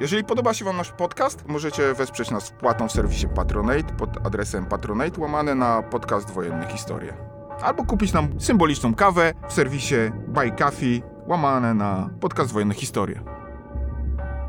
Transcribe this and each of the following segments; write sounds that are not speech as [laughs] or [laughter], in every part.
Jeżeli podoba się Wam nasz podcast, możecie wesprzeć nas wpłatą w serwisie Patronate pod adresem patronate łamane na podcast Wojenne Historie. Albo kupić nam symboliczną kawę w serwisie Buy Coffee łamane na podcast Wojenne Historie.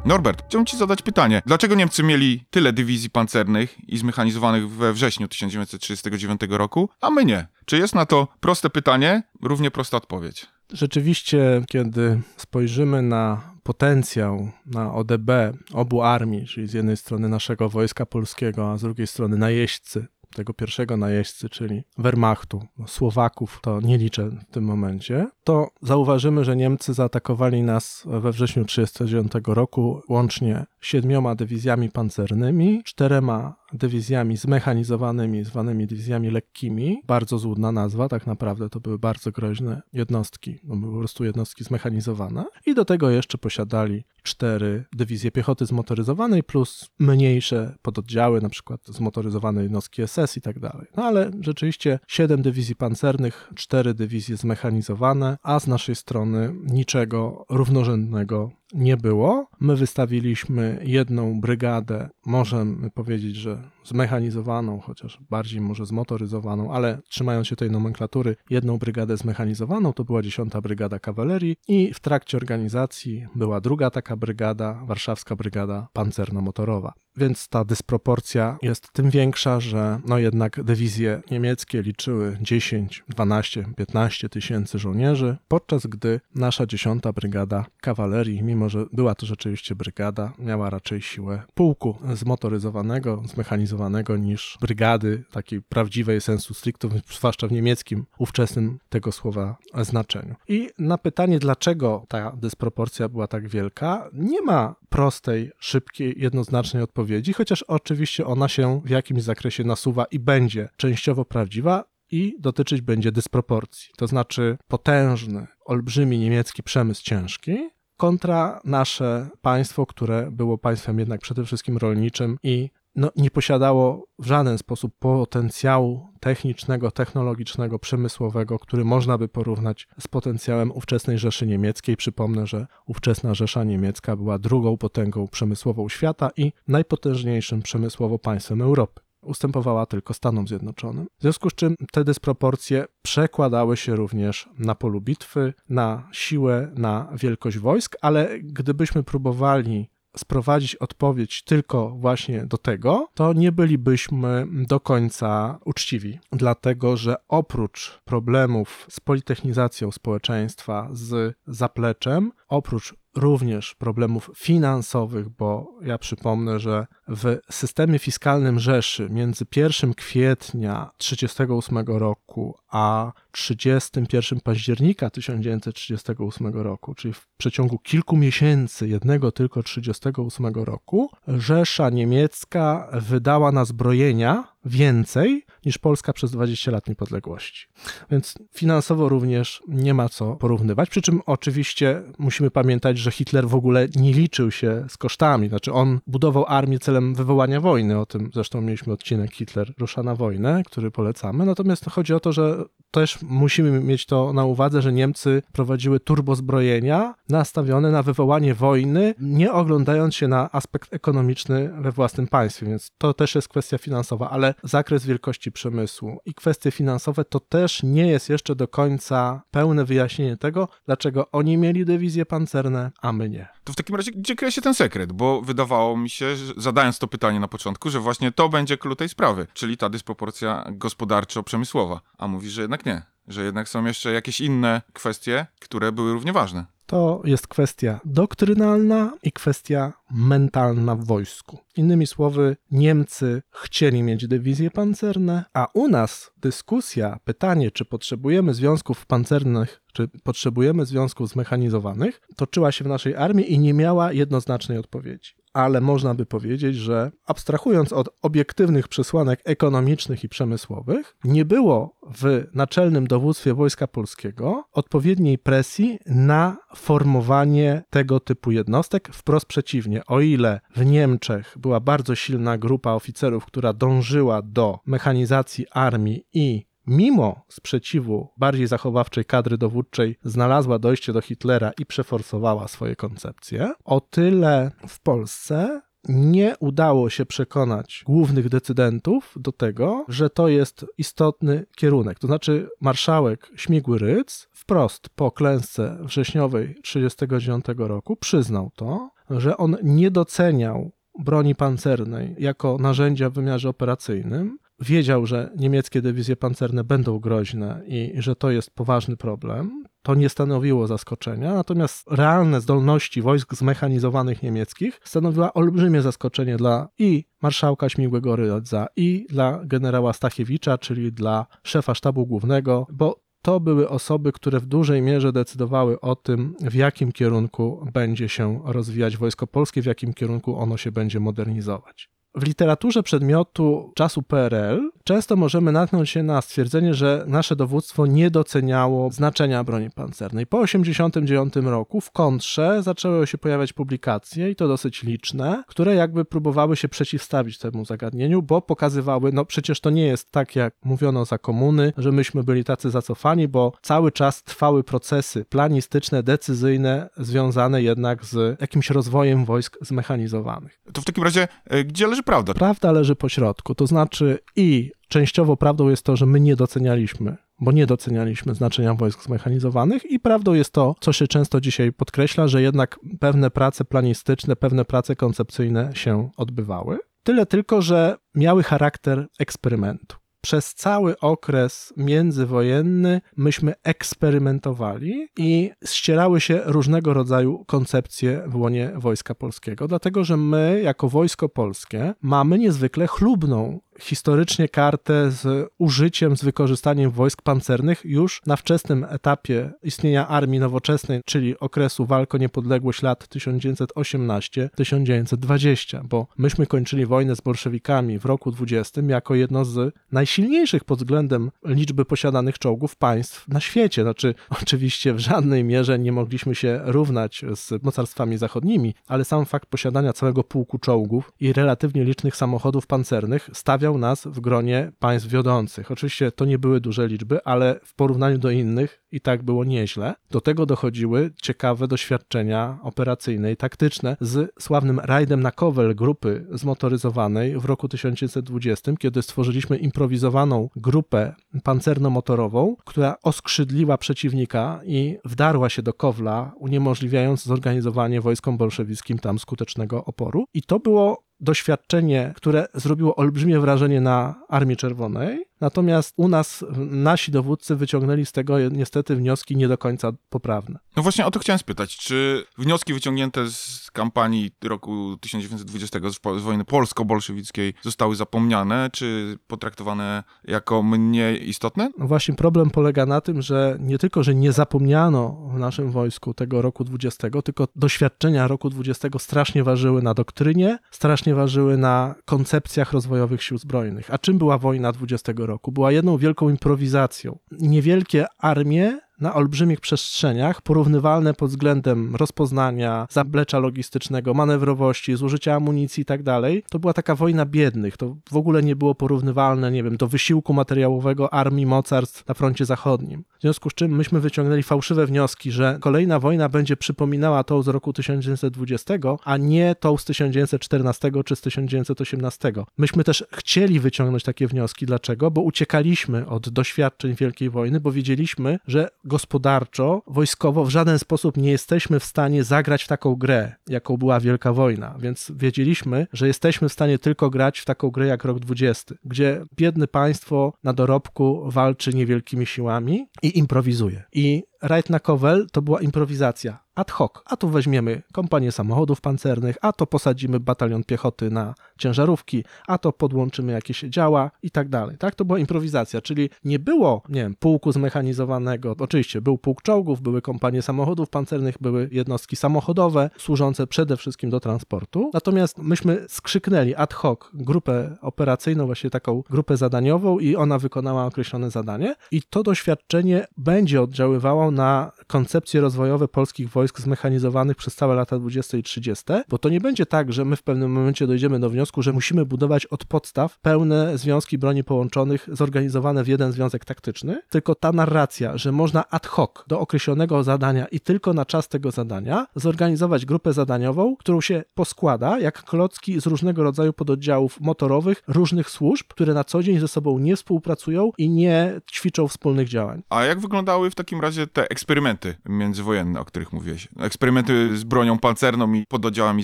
Norbert, chciałbym Ci zadać pytanie. Dlaczego Niemcy mieli tyle dywizji pancernych i zmechanizowanych we wrześniu 1939 roku, a my nie? Czy jest na to proste pytanie, równie prosta odpowiedź? Rzeczywiście, kiedy spojrzymy na potencjał, na ODB obu armii, czyli z jednej strony naszego wojska polskiego, a z drugiej strony najeźdźcy, tego pierwszego najeźdźcy, czyli Wehrmachtu, Słowaków, to nie liczę w tym momencie, to zauważymy, że Niemcy zaatakowali nas we wrześniu 1939 roku łącznie siedmioma dywizjami pancernymi, czterema dywizjami zmechanizowanymi, zwanymi dywizjami lekkimi. Bardzo złudna nazwa, tak naprawdę to były bardzo groźne jednostki, no po prostu jednostki zmechanizowane. I do tego jeszcze posiadali cztery dywizje piechoty zmotoryzowanej plus mniejsze pododdziały, na przykład zmotoryzowane jednostki SS i tak dalej. No ale rzeczywiście siedem dywizji pancernych, cztery dywizje zmechanizowane, a z naszej strony niczego równorzędnego nie było. My wystawiliśmy jedną brygadę, możemy powiedzieć, że zmechanizowaną, chociaż bardziej może zmotoryzowaną, ale trzymając się tej nomenklatury, jedną brygadę zmechanizowaną, to była 10 Brygada Kawalerii i w trakcie organizacji była druga taka brygada, Warszawska Brygada Pancerno-Motorowa. Więc ta dysproporcja jest tym większa, że no jednak dywizje niemieckie liczyły 10, 12, 15 tysięcy żołnierzy, podczas gdy nasza 10 Brygada Kawalerii, mimo że była to rzeczywiście brygada, miała raczej siłę pułku zmotoryzowanego, zmechanizowanego niż brygady takiej prawdziwej sensu stricto, zwłaszcza w niemieckim ówczesnym tego słowa znaczeniu. I na pytanie, dlaczego ta dysproporcja była tak wielka, nie ma prostej, szybkiej, jednoznacznej odpowiedzi, chociaż oczywiście ona się w jakimś zakresie nasuwa i będzie częściowo prawdziwa, i dotyczyć będzie dysproporcji. To znaczy potężny, olbrzymi niemiecki przemysł ciężki kontra nasze państwo, które było państwem jednak przede wszystkim rolniczym i no, nie posiadało w żaden sposób potencjału technicznego, technologicznego, przemysłowego, który można by porównać z potencjałem ówczesnej Rzeszy Niemieckiej. Przypomnę, że ówczesna Rzesza Niemiecka była drugą potęgą przemysłową świata i najpotężniejszym przemysłowo państwem Europy ustępowała tylko Stanom Zjednoczonym. W związku z czym te dysproporcje przekładały się również na polu bitwy, na siłę, na wielkość wojsk, ale gdybyśmy próbowali sprowadzić odpowiedź tylko właśnie do tego, to nie bylibyśmy do końca uczciwi, dlatego że oprócz problemów z politechnizacją społeczeństwa, z zapleczem, oprócz również problemów finansowych, bo ja przypomnę, że w systemie fiskalnym Rzeszy między 1 kwietnia 1938 roku a 31 października 1938 roku, czyli w przeciągu kilku miesięcy jednego tylko 1938 roku, Rzesza Niemiecka wydała na zbrojenia więcej niż Polska przez 20 lat niepodległości. Więc finansowo również nie ma co porównywać. Przy czym oczywiście musimy pamiętać, że Hitler w ogóle nie liczył się z kosztami. Znaczy on budował armię celem wywołania wojny. O tym zresztą mieliśmy odcinek Hitler rusza na wojnę, który polecamy. Natomiast chodzi o to, że też musimy mieć to na uwadze, że Niemcy prowadziły turbozbrojenia nastawione na wywołanie wojny, nie oglądając się na aspekt ekonomiczny we własnym państwie, więc to też jest kwestia finansowa, ale zakres wielkości przemysłu i kwestie finansowe to też nie jest jeszcze do końca pełne wyjaśnienie tego, dlaczego oni mieli dywizje pancerne, a my nie. To w takim razie, gdzie kryje się ten sekret? Bo wydawało mi się, że, zadając to pytanie na początku, że właśnie to będzie klucz tej sprawy, czyli ta dysproporcja gospodarczo-przemysłowa. A mówi, że jednak nie, że jednak są jeszcze jakieś inne kwestie, które były równie ważne. To jest kwestia doktrynalna i kwestia mentalna w wojsku. Innymi słowy, Niemcy chcieli mieć dywizje pancerne, a u nas dyskusja, pytanie, czy potrzebujemy związków pancernych, czy potrzebujemy związków zmechanizowanych, toczyła się w naszej armii i nie miała jednoznacznej odpowiedzi. Ale można by powiedzieć, że abstrahując od obiektywnych przesłanek ekonomicznych i przemysłowych, nie było w naczelnym dowództwie Wojska Polskiego odpowiedniej presji na formowanie tego typu jednostek. Wprost przeciwnie, o ile w Niemczech była bardzo silna grupa oficerów, która dążyła do mechanizacji armii i mimo sprzeciwu bardziej zachowawczej kadry dowódczej znalazła dojście do Hitlera i przeforsowała swoje koncepcje, o tyle w Polsce nie udało się przekonać głównych decydentów do tego, że to jest istotny kierunek. To znaczy, marszałek Śmigły Rydz wprost po klęsce wrześniowej 1939 roku przyznał to, że on nie doceniał broni pancernej jako narzędzia w wymiarze operacyjnym, wiedział, że niemieckie dywizje pancerne będą groźne i że to jest poważny problem. To nie stanowiło zaskoczenia, natomiast realne zdolności wojsk zmechanizowanych niemieckich stanowiła olbrzymie zaskoczenie dla i marszałka Śmigłego Rydza, i dla generała Stachiewicza, czyli dla szefa sztabu głównego, bo to były osoby, które w dużej mierze decydowały o tym, w jakim kierunku będzie się rozwijać wojsko polskie, w jakim kierunku ono się będzie modernizować. W literaturze przedmiotu czasu PRL często możemy natknąć się na stwierdzenie, że nasze dowództwo nie doceniało znaczenia broni pancernej. Po 1989 roku w kontrze zaczęły się pojawiać publikacje, i to dosyć liczne, które jakby próbowały się przeciwstawić temu zagadnieniu, bo pokazywały, no przecież to nie jest tak, jak mówiono za komuny, że myśmy byli tacy zacofani, bo cały czas trwały procesy planistyczne, decyzyjne, związane jednak z jakimś rozwojem wojsk zmechanizowanych. To w takim razie, e, gdzie leży prawda? Prawda leży po środku, to znaczy i częściowo prawdą jest to, że my nie docenialiśmy, bo nie docenialiśmy znaczenia wojsk zmechanizowanych i prawdą jest to, co się często dzisiaj podkreśla, że jednak pewne prace planistyczne, pewne prace koncepcyjne się odbywały. Tyle tylko, że miały charakter eksperymentu przez cały okres międzywojenny myśmy eksperymentowali i ścierały się różnego rodzaju koncepcje w łonie Wojska Polskiego, dlatego że my, jako Wojsko Polskie, mamy niezwykle chlubną historycznie kartę z użyciem, z wykorzystaniem wojsk pancernych już na wczesnym etapie istnienia armii nowoczesnej, czyli okresu walk o niepodległość lat 1918-1920, bo myśmy kończyli wojnę z bolszewikami w roku 20 jako jedno z najsilniejszych pod względem liczby posiadanych czołgów państw na świecie. Znaczy, [laughs] oczywiście w żadnej mierze nie mogliśmy się równać z mocarstwami zachodnimi, ale sam fakt posiadania całego pułku czołgów i relatywnie licznych samochodów pancernych stawiał nas w gronie państw wiodących. Oczywiście to nie były duże liczby, ale w porównaniu do innych i tak było nieźle. Do tego dochodziły ciekawe doświadczenia operacyjne i taktyczne z sławnym rajdem na Kowel grupy zmotoryzowanej w roku 1920, kiedy stworzyliśmy improwizowaną grupę pancerno-motorową, która oskrzydliła przeciwnika i wdarła się do Kowla, uniemożliwiając zorganizowanie wojskom bolszewickim tam skutecznego oporu. I to było doświadczenie, które zrobiło olbrzymie wrażenie na Armii Czerwonej, natomiast u nas nasi dowódcy wyciągnęli z tego niestety wnioski nie do końca poprawne. No właśnie o to chciałem spytać, czy wnioski wyciągnięte z kampanii roku 1920, z wojny polsko-bolszewickiej zostały zapomniane, czy potraktowane jako mniej istotne? No właśnie problem polega na tym, że nie tylko, że nie zapomniano w naszym wojsku tego roku 20, tylko doświadczenia roku 20 strasznie ważyły na doktrynie, strasznie ważyły na koncepcjach rozwojowych sił zbrojnych. A czym była wojna 20 roku? Była jedną wielką improwizacją. Niewielkie armie na olbrzymich przestrzeniach, porównywalne pod względem rozpoznania, zaplecza logistycznego, manewrowości, zużycia amunicji i tak dalej, to była taka wojna biednych. To w ogóle nie było porównywalne, nie wiem, do wysiłku materiałowego armii mocarstw na froncie zachodnim. W związku z czym myśmy wyciągnęli fałszywe wnioski, że kolejna wojna będzie przypominała tą z roku 1920, a nie tą z 1914 czy z 1918. Myśmy też chcieli wyciągnąć takie wnioski. Dlaczego? Bo uciekaliśmy od doświadczeń Wielkiej Wojny, bo wiedzieliśmy, że gospodarczo, wojskowo w żaden sposób nie jesteśmy w stanie zagrać w taką grę, jaką była Wielka Wojna, więc wiedzieliśmy, że jesteśmy w stanie tylko grać w taką grę jak rok 20, gdzie biedne państwo na dorobku walczy niewielkimi siłami i improwizuje. I rajd na Kowel to była improwizacja. Ad hoc. A tu weźmiemy kompanię samochodów pancernych, a to posadzimy batalion piechoty na ciężarówki, a to podłączymy jakieś działa i tak dalej. Tak, to była improwizacja, czyli nie było, nie wiem, pułku zmechanizowanego. Oczywiście był pułk czołgów, były kompanie samochodów pancernych, były jednostki samochodowe, służące przede wszystkim do transportu. Natomiast myśmy skrzyknęli ad hoc grupę operacyjną, właśnie taką grupę zadaniową i ona wykonała określone zadanie i to doświadczenie będzie oddziaływało na koncepcje rozwojowe polskich wojsk zmechanizowanych przez całe lata 20 i 30, bo to nie będzie tak, że my w pewnym momencie dojdziemy do wniosku, że musimy budować od podstaw pełne związki broni połączonych zorganizowane w jeden związek taktyczny, tylko ta narracja, że można ad hoc do określonego zadania i tylko na czas tego zadania zorganizować grupę zadaniową, którą się poskłada jak klocki z różnego rodzaju pododdziałów motorowych różnych służb, które na co dzień ze sobą nie współpracują i nie ćwiczą wspólnych działań. A jak wyglądały w takim razie te eksperymenty międzywojenne, o których mówiłeś? Eksperymenty z bronią pancerną i pododdziałami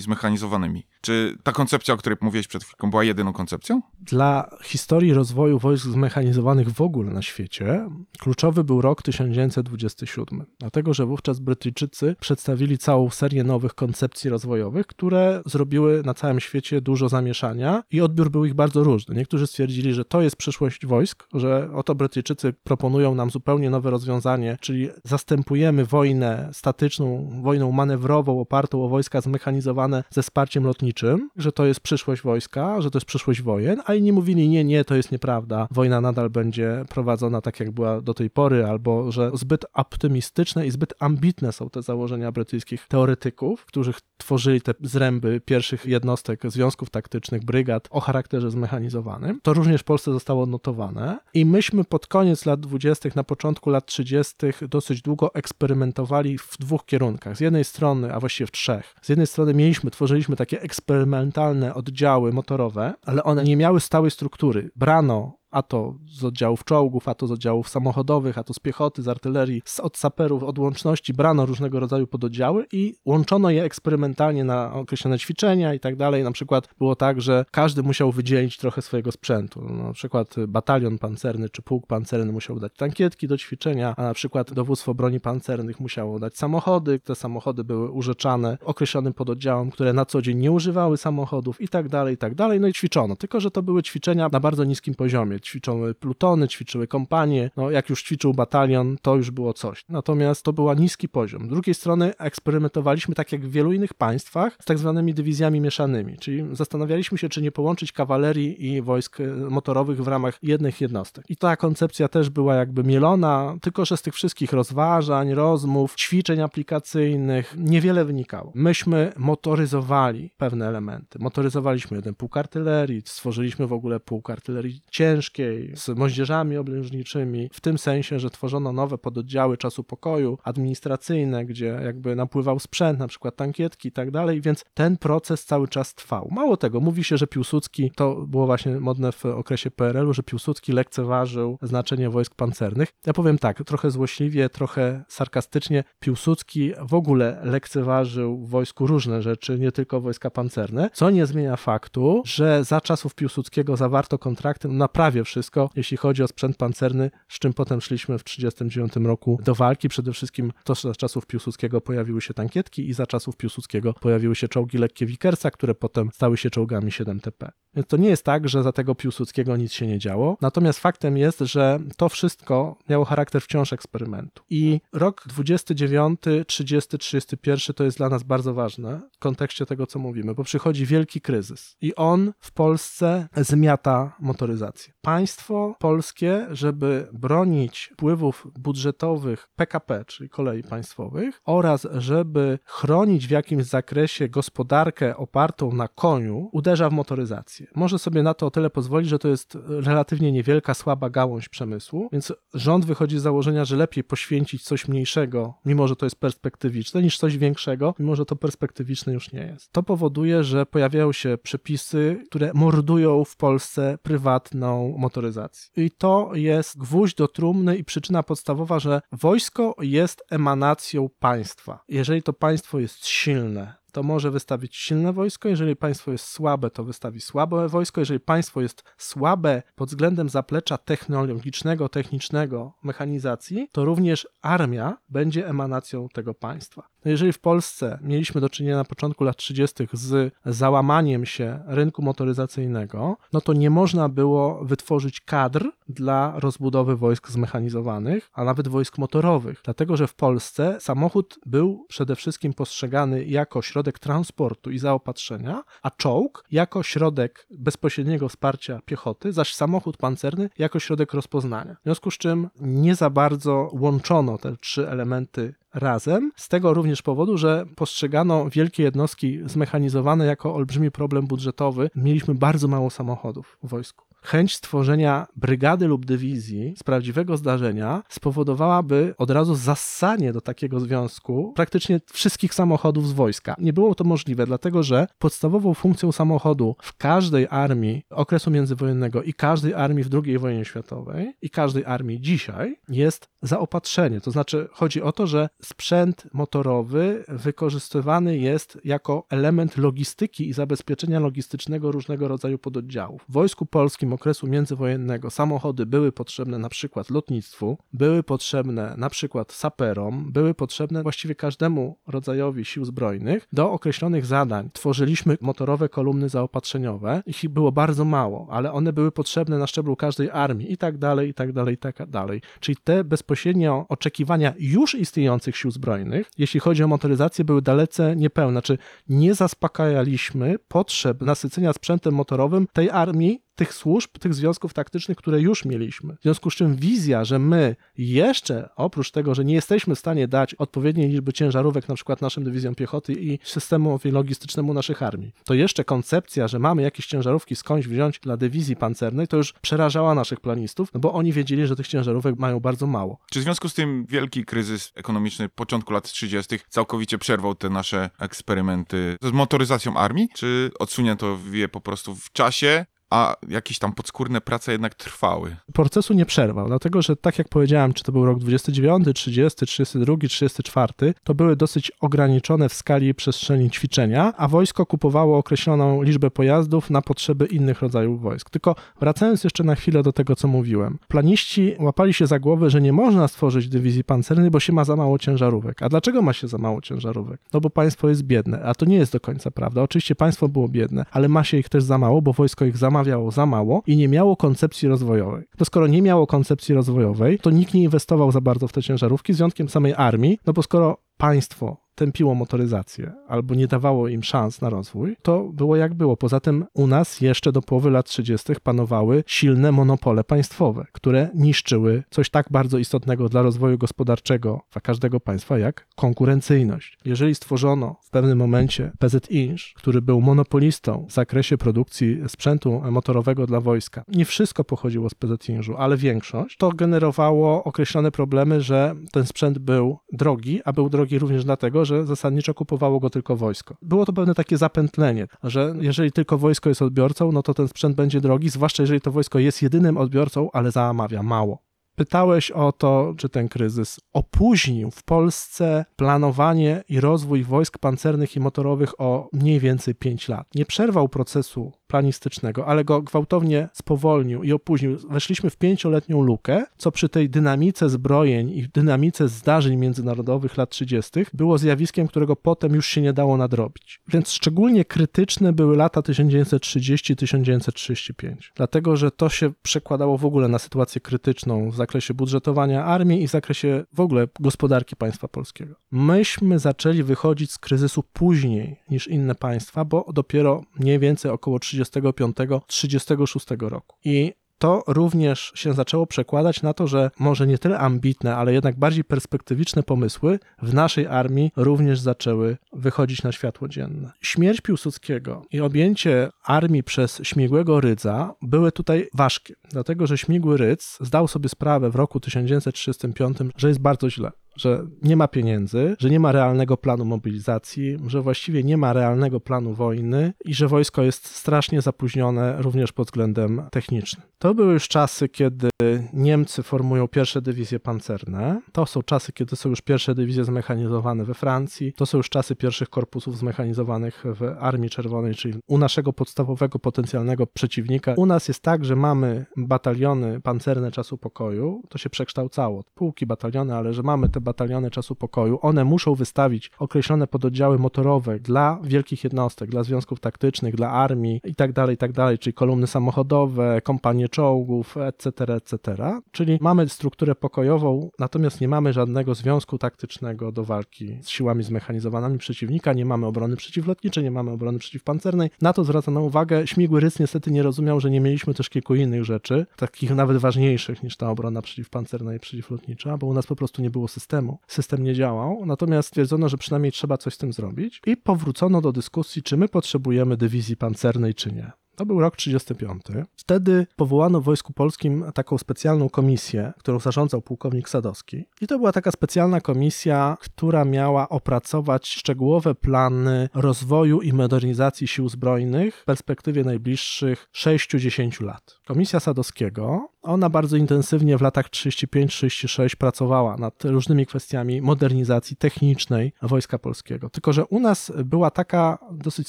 zmechanizowanymi. Czy ta koncepcja, o której mówiłeś przed chwilką, była jedyną koncepcją? Dla historii rozwoju wojsk zmechanizowanych w ogóle na świecie kluczowy był rok 1927, dlatego że wówczas Brytyjczycy przedstawili całą serię nowych koncepcji rozwojowych, które zrobiły na całym świecie dużo zamieszania i odbiór był ich bardzo różny. Niektórzy stwierdzili, że to jest przyszłość wojsk, że oto Brytyjczycy proponują nam zupełnie nowe rozwiązanie, czyli zastępujemy wojnę statyczną, wojną manewrową opartą o wojska zmechanizowane ze wsparciem lotniczym, że to jest przyszłość wojska, że to jest przyszłość wojen, a inni mówili nie, nie, to jest nieprawda. Wojna nadal będzie prowadzona tak, jak była do tej pory, albo że zbyt optymistyczne i zbyt ambitne są te założenia brytyjskich teoretyków, którzy tworzyli te zręby pierwszych jednostek związków taktycznych, brygad o charakterze zmechanizowanym. To również w Polsce zostało odnotowane i myśmy pod koniec lat 20., na początku lat 30. dosyć długo eksperymentowali w dwóch kierunkach. Z jednej strony, a właściwie w trzech. Z jednej strony mieliśmy, tworzyliśmy takie eksperymentalne oddziały motorowe, ale one nie miały stałej struktury. Brano a to z oddziałów czołgów, a to z oddziałów samochodowych, a to z piechoty, z artylerii, z, od saperów, od łączności, brano różnego rodzaju pododdziały i łączono je eksperymentalnie na określone ćwiczenia i tak dalej. Na przykład było tak, że każdy musiał wydzielić trochę swojego sprzętu. Na przykład batalion pancerny czy pułk pancerny musiał dać tankietki do ćwiczenia, a na przykład dowództwo broni pancernych musiało dać samochody. Te samochody były urzeczane określonym pododdziałom, które na co dzień nie używały samochodów i tak dalej, i tak dalej. No i ćwiczono. Tylko, że to były ćwiczenia na bardzo niskim poziomie ćwiczyły plutony, ćwiczyły kompanie, no jak już ćwiczył batalion, to już było coś. Natomiast to był niski poziom. Z drugiej strony eksperymentowaliśmy, tak jak w wielu innych państwach, z tak zwanymi dywizjami mieszanymi, czyli zastanawialiśmy się, czy nie połączyć kawalerii i wojsk e, motorowych w ramach jednych jednostek. I ta koncepcja też była jakby mielona, tylko że z tych wszystkich rozważań, rozmów, ćwiczeń aplikacyjnych niewiele wynikało. Myśmy motoryzowali pewne elementy. Motoryzowaliśmy jeden pułk artylerii, stworzyliśmy w ogóle pułk artylerii ciężkiej, z moździerzami oblężniczymi, w tym sensie, że tworzono nowe pododdziały czasu pokoju, administracyjne, gdzie jakby napływał sprzęt, na przykład tankietki i tak dalej, więc ten proces cały czas trwał. Mało tego, mówi się, że Piłsudski, to było właśnie modne w okresie PRL-u, że Piłsudski lekceważył znaczenie wojsk pancernych. Ja powiem tak, trochę złośliwie, trochę sarkastycznie, Piłsudski w ogóle lekceważył w wojsku różne rzeczy, nie tylko wojska pancerne, co nie zmienia faktu, że za czasów Piłsudskiego zawarto kontrakty na prawie wszystko, jeśli chodzi o sprzęt pancerny, z czym potem szliśmy w 1939 roku do walki. Przede wszystkim to za czasów Piłsudskiego pojawiły się tankietki i za czasów Piłsudskiego pojawiły się czołgi lekkie Wickersa, które potem stały się czołgami 7TP. Więc to nie jest tak, że za tego Piłsudskiego nic się nie działo. Natomiast faktem jest, że to wszystko miało charakter wciąż eksperymentu. I rok 29, 30, 31 to jest dla nas bardzo ważne w kontekście tego, co mówimy, bo przychodzi wielki kryzys i on w Polsce zmiata motoryzację. Państwo polskie, żeby bronić wpływów budżetowych PKP, czyli kolei państwowych, oraz żeby chronić w jakimś zakresie gospodarkę opartą na koniu, uderza w motoryzację. Może sobie na to o tyle pozwolić, że to jest relatywnie niewielka, słaba gałąź przemysłu, więc rząd wychodzi z założenia, że lepiej poświęcić coś mniejszego, mimo że to jest perspektywiczne, niż coś większego, mimo że to perspektywiczne już nie jest. To powoduje, że pojawiają się przepisy, które mordują w Polsce prywatną motoryzację. I to jest gwóźdź do trumny i przyczyna podstawowa, że wojsko jest emanacją państwa. Jeżeli to państwo jest silne, to może wystawić silne wojsko, jeżeli państwo jest słabe, to wystawi słabe wojsko, jeżeli państwo jest słabe pod względem zaplecza technologicznego, technicznego, mechanizacji, to również armia będzie emanacją tego państwa. No jeżeli w Polsce mieliśmy do czynienia na początku lat 30. z załamaniem się rynku motoryzacyjnego, no to nie można było wytworzyć kadr dla rozbudowy wojsk zmechanizowanych, a nawet wojsk motorowych, dlatego że w Polsce samochód był przede wszystkim postrzegany jako środek transportu i zaopatrzenia, a czołg jako środek bezpośredniego wsparcia piechoty, zaś samochód pancerny jako środek rozpoznania. W związku z czym nie za bardzo łączono te trzy elementy razem, z tego również powodu, że postrzegano wielkie jednostki zmechanizowane jako olbrzymi problem budżetowy. Mieliśmy bardzo mało samochodów w wojsku chęć stworzenia brygady lub dywizji z prawdziwego zdarzenia spowodowałaby od razu zassanie do takiego związku praktycznie wszystkich samochodów z wojska. Nie było to możliwe, dlatego że podstawową funkcją samochodu w każdej armii okresu międzywojennego i każdej armii w II wojnie światowej i każdej armii dzisiaj jest zaopatrzenie. To znaczy chodzi o to, że sprzęt motorowy wykorzystywany jest jako element logistyki i zabezpieczenia logistycznego różnego rodzaju pododdziałów. W Wojsku Polskim okresu międzywojennego samochody były potrzebne na przykład lotnictwu, były potrzebne na przykład saperom, były potrzebne właściwie każdemu rodzajowi sił zbrojnych do określonych zadań. Tworzyliśmy motorowe kolumny zaopatrzeniowe, ich było bardzo mało, ale one były potrzebne na szczeblu każdej armii i tak dalej, i tak dalej, i tak dalej. Czyli te bezpośrednio oczekiwania już istniejących sił zbrojnych, jeśli chodzi o motoryzację, były dalece niepełne. Znaczy nie zaspokajaliśmy potrzeb nasycenia sprzętem motorowym tej armii, tych służb, tych związków taktycznych, które już mieliśmy. W związku z czym wizja, że my jeszcze, oprócz tego, że nie jesteśmy w stanie dać odpowiedniej liczby ciężarówek na przykład naszym dywizjom piechoty i systemowi logistycznemu naszych armii, to jeszcze koncepcja, że mamy jakieś ciężarówki skądś wziąć dla dywizji pancernej, to już przerażała naszych planistów, no bo oni wiedzieli, że tych ciężarówek mają bardzo mało. Czy w związku z tym wielki kryzys ekonomiczny początku lat 30. całkowicie przerwał te nasze eksperymenty z motoryzacją armii? Czy odsunięto je po prostu w czasie a jakieś tam podskórne prace jednak trwały. Procesu nie przerwał, dlatego że tak jak powiedziałem, czy to był rok 29, 30, 32, 34, to były dosyć ograniczone w skali przestrzeni ćwiczenia, a wojsko kupowało określoną liczbę pojazdów na potrzeby innych rodzajów wojsk. Tylko wracając jeszcze na chwilę do tego, co mówiłem. Planiści łapali się za głowę, że nie można stworzyć dywizji pancernej, bo się ma za mało ciężarówek. A dlaczego ma się za mało ciężarówek? No bo państwo jest biedne, a to nie jest do końca prawda. Oczywiście państwo było biedne, ale ma się ich też za mało, bo wojsko ich zamawia zamawiało za mało i nie miało koncepcji rozwojowej. To skoro nie miało koncepcji rozwojowej, to nikt nie inwestował za bardzo w te ciężarówki, z wyjątkiem samej armii, no bo skoro państwo tępiło motoryzację albo nie dawało im szans na rozwój, to było jak było. Poza tym u nas jeszcze do połowy lat 30. panowały silne monopole państwowe, które niszczyły coś tak bardzo istotnego dla rozwoju gospodarczego dla każdego państwa jak konkurencyjność. Jeżeli stworzono w pewnym momencie PZ Inch, który był monopolistą w zakresie produkcji sprzętu motorowego dla wojska, nie wszystko pochodziło z PZ Inchu, ale większość, to generowało określone problemy, że ten sprzęt był drogi, a był drogi również dlatego, że zasadniczo kupowało go tylko wojsko. Było to pewne takie zapętlenie, że jeżeli tylko wojsko jest odbiorcą, no to ten sprzęt będzie drogi, zwłaszcza jeżeli to wojsko jest jedynym odbiorcą, ale zamawia mało. Pytałeś o to, czy ten kryzys opóźnił w Polsce planowanie i rozwój wojsk pancernych i motorowych o mniej więcej 5 lat. Nie przerwał procesu planistycznego, ale go gwałtownie spowolnił i opóźnił. Weszliśmy w pięcioletnią lukę, co przy tej dynamice zbrojeń i dynamice zdarzeń międzynarodowych lat 30. było zjawiskiem, którego potem już się nie dało nadrobić. Więc szczególnie krytyczne były lata 1930-1935, dlatego że to się przekładało w ogóle na sytuację krytyczną w zakresie budżetowania armii i w zakresie w ogóle gospodarki państwa polskiego. Myśmy zaczęli wychodzić z kryzysu później niż inne państwa, bo dopiero mniej więcej około 35-36 roku. I to również się zaczęło przekładać na to, że może nie tyle ambitne, ale jednak bardziej perspektywiczne pomysły w naszej armii również zaczęły wychodzić na światło dzienne. Śmierć Piłsudskiego i objęcie armii przez Śmigłego Rydza były tutaj ważkie, dlatego że Śmigły Rydz zdał sobie sprawę w roku 1935, że jest bardzo źle że nie ma pieniędzy, że nie ma realnego planu mobilizacji, że właściwie nie ma realnego planu wojny i że wojsko jest strasznie zapóźnione również pod względem technicznym. To były już czasy, kiedy Niemcy formują pierwsze dywizje pancerne. To są czasy, kiedy są już pierwsze dywizje zmechanizowane we Francji. To są już czasy pierwszych korpusów zmechanizowanych w Armii Czerwonej, czyli u naszego podstawowego potencjalnego przeciwnika. U nas jest tak, że mamy bataliony pancerne czasu pokoju. To się przekształcało. Pułki, bataliony, ale że mamy te bataliony czasu pokoju. One muszą wystawić określone pododdziały motorowe dla wielkich jednostek, dla związków taktycznych, dla armii i tak dalej, i tak czyli kolumny samochodowe, kompanie czołgów, etc., etc. Czyli mamy strukturę pokojową, natomiast nie mamy żadnego związku taktycznego do walki z siłami zmechanizowanymi przeciwnika, nie mamy obrony przeciwlotniczej, nie mamy obrony przeciwpancernej. Na to zwracano uwagę. Śmigły Rys niestety nie rozumiał, że nie mieliśmy też kilku innych rzeczy, takich nawet ważniejszych niż ta obrona przeciwpancerna i przeciwlotnicza, bo u nas po prostu nie było systemu. System nie działał, natomiast stwierdzono, że przynajmniej trzeba coś z tym zrobić i powrócono do dyskusji, czy my potrzebujemy dywizji pancernej, czy nie. To był rok 35. Wtedy powołano w Wojsku Polskim taką specjalną komisję, którą zarządzał pułkownik Sadowski. I to była taka specjalna komisja, która miała opracować szczegółowe plany rozwoju i modernizacji sił zbrojnych w perspektywie najbliższych 6-10 lat. Komisja Sadowskiego, ona bardzo intensywnie w latach 35-36 pracowała nad różnymi kwestiami modernizacji technicznej Wojska Polskiego. Tylko, że u nas była taka dosyć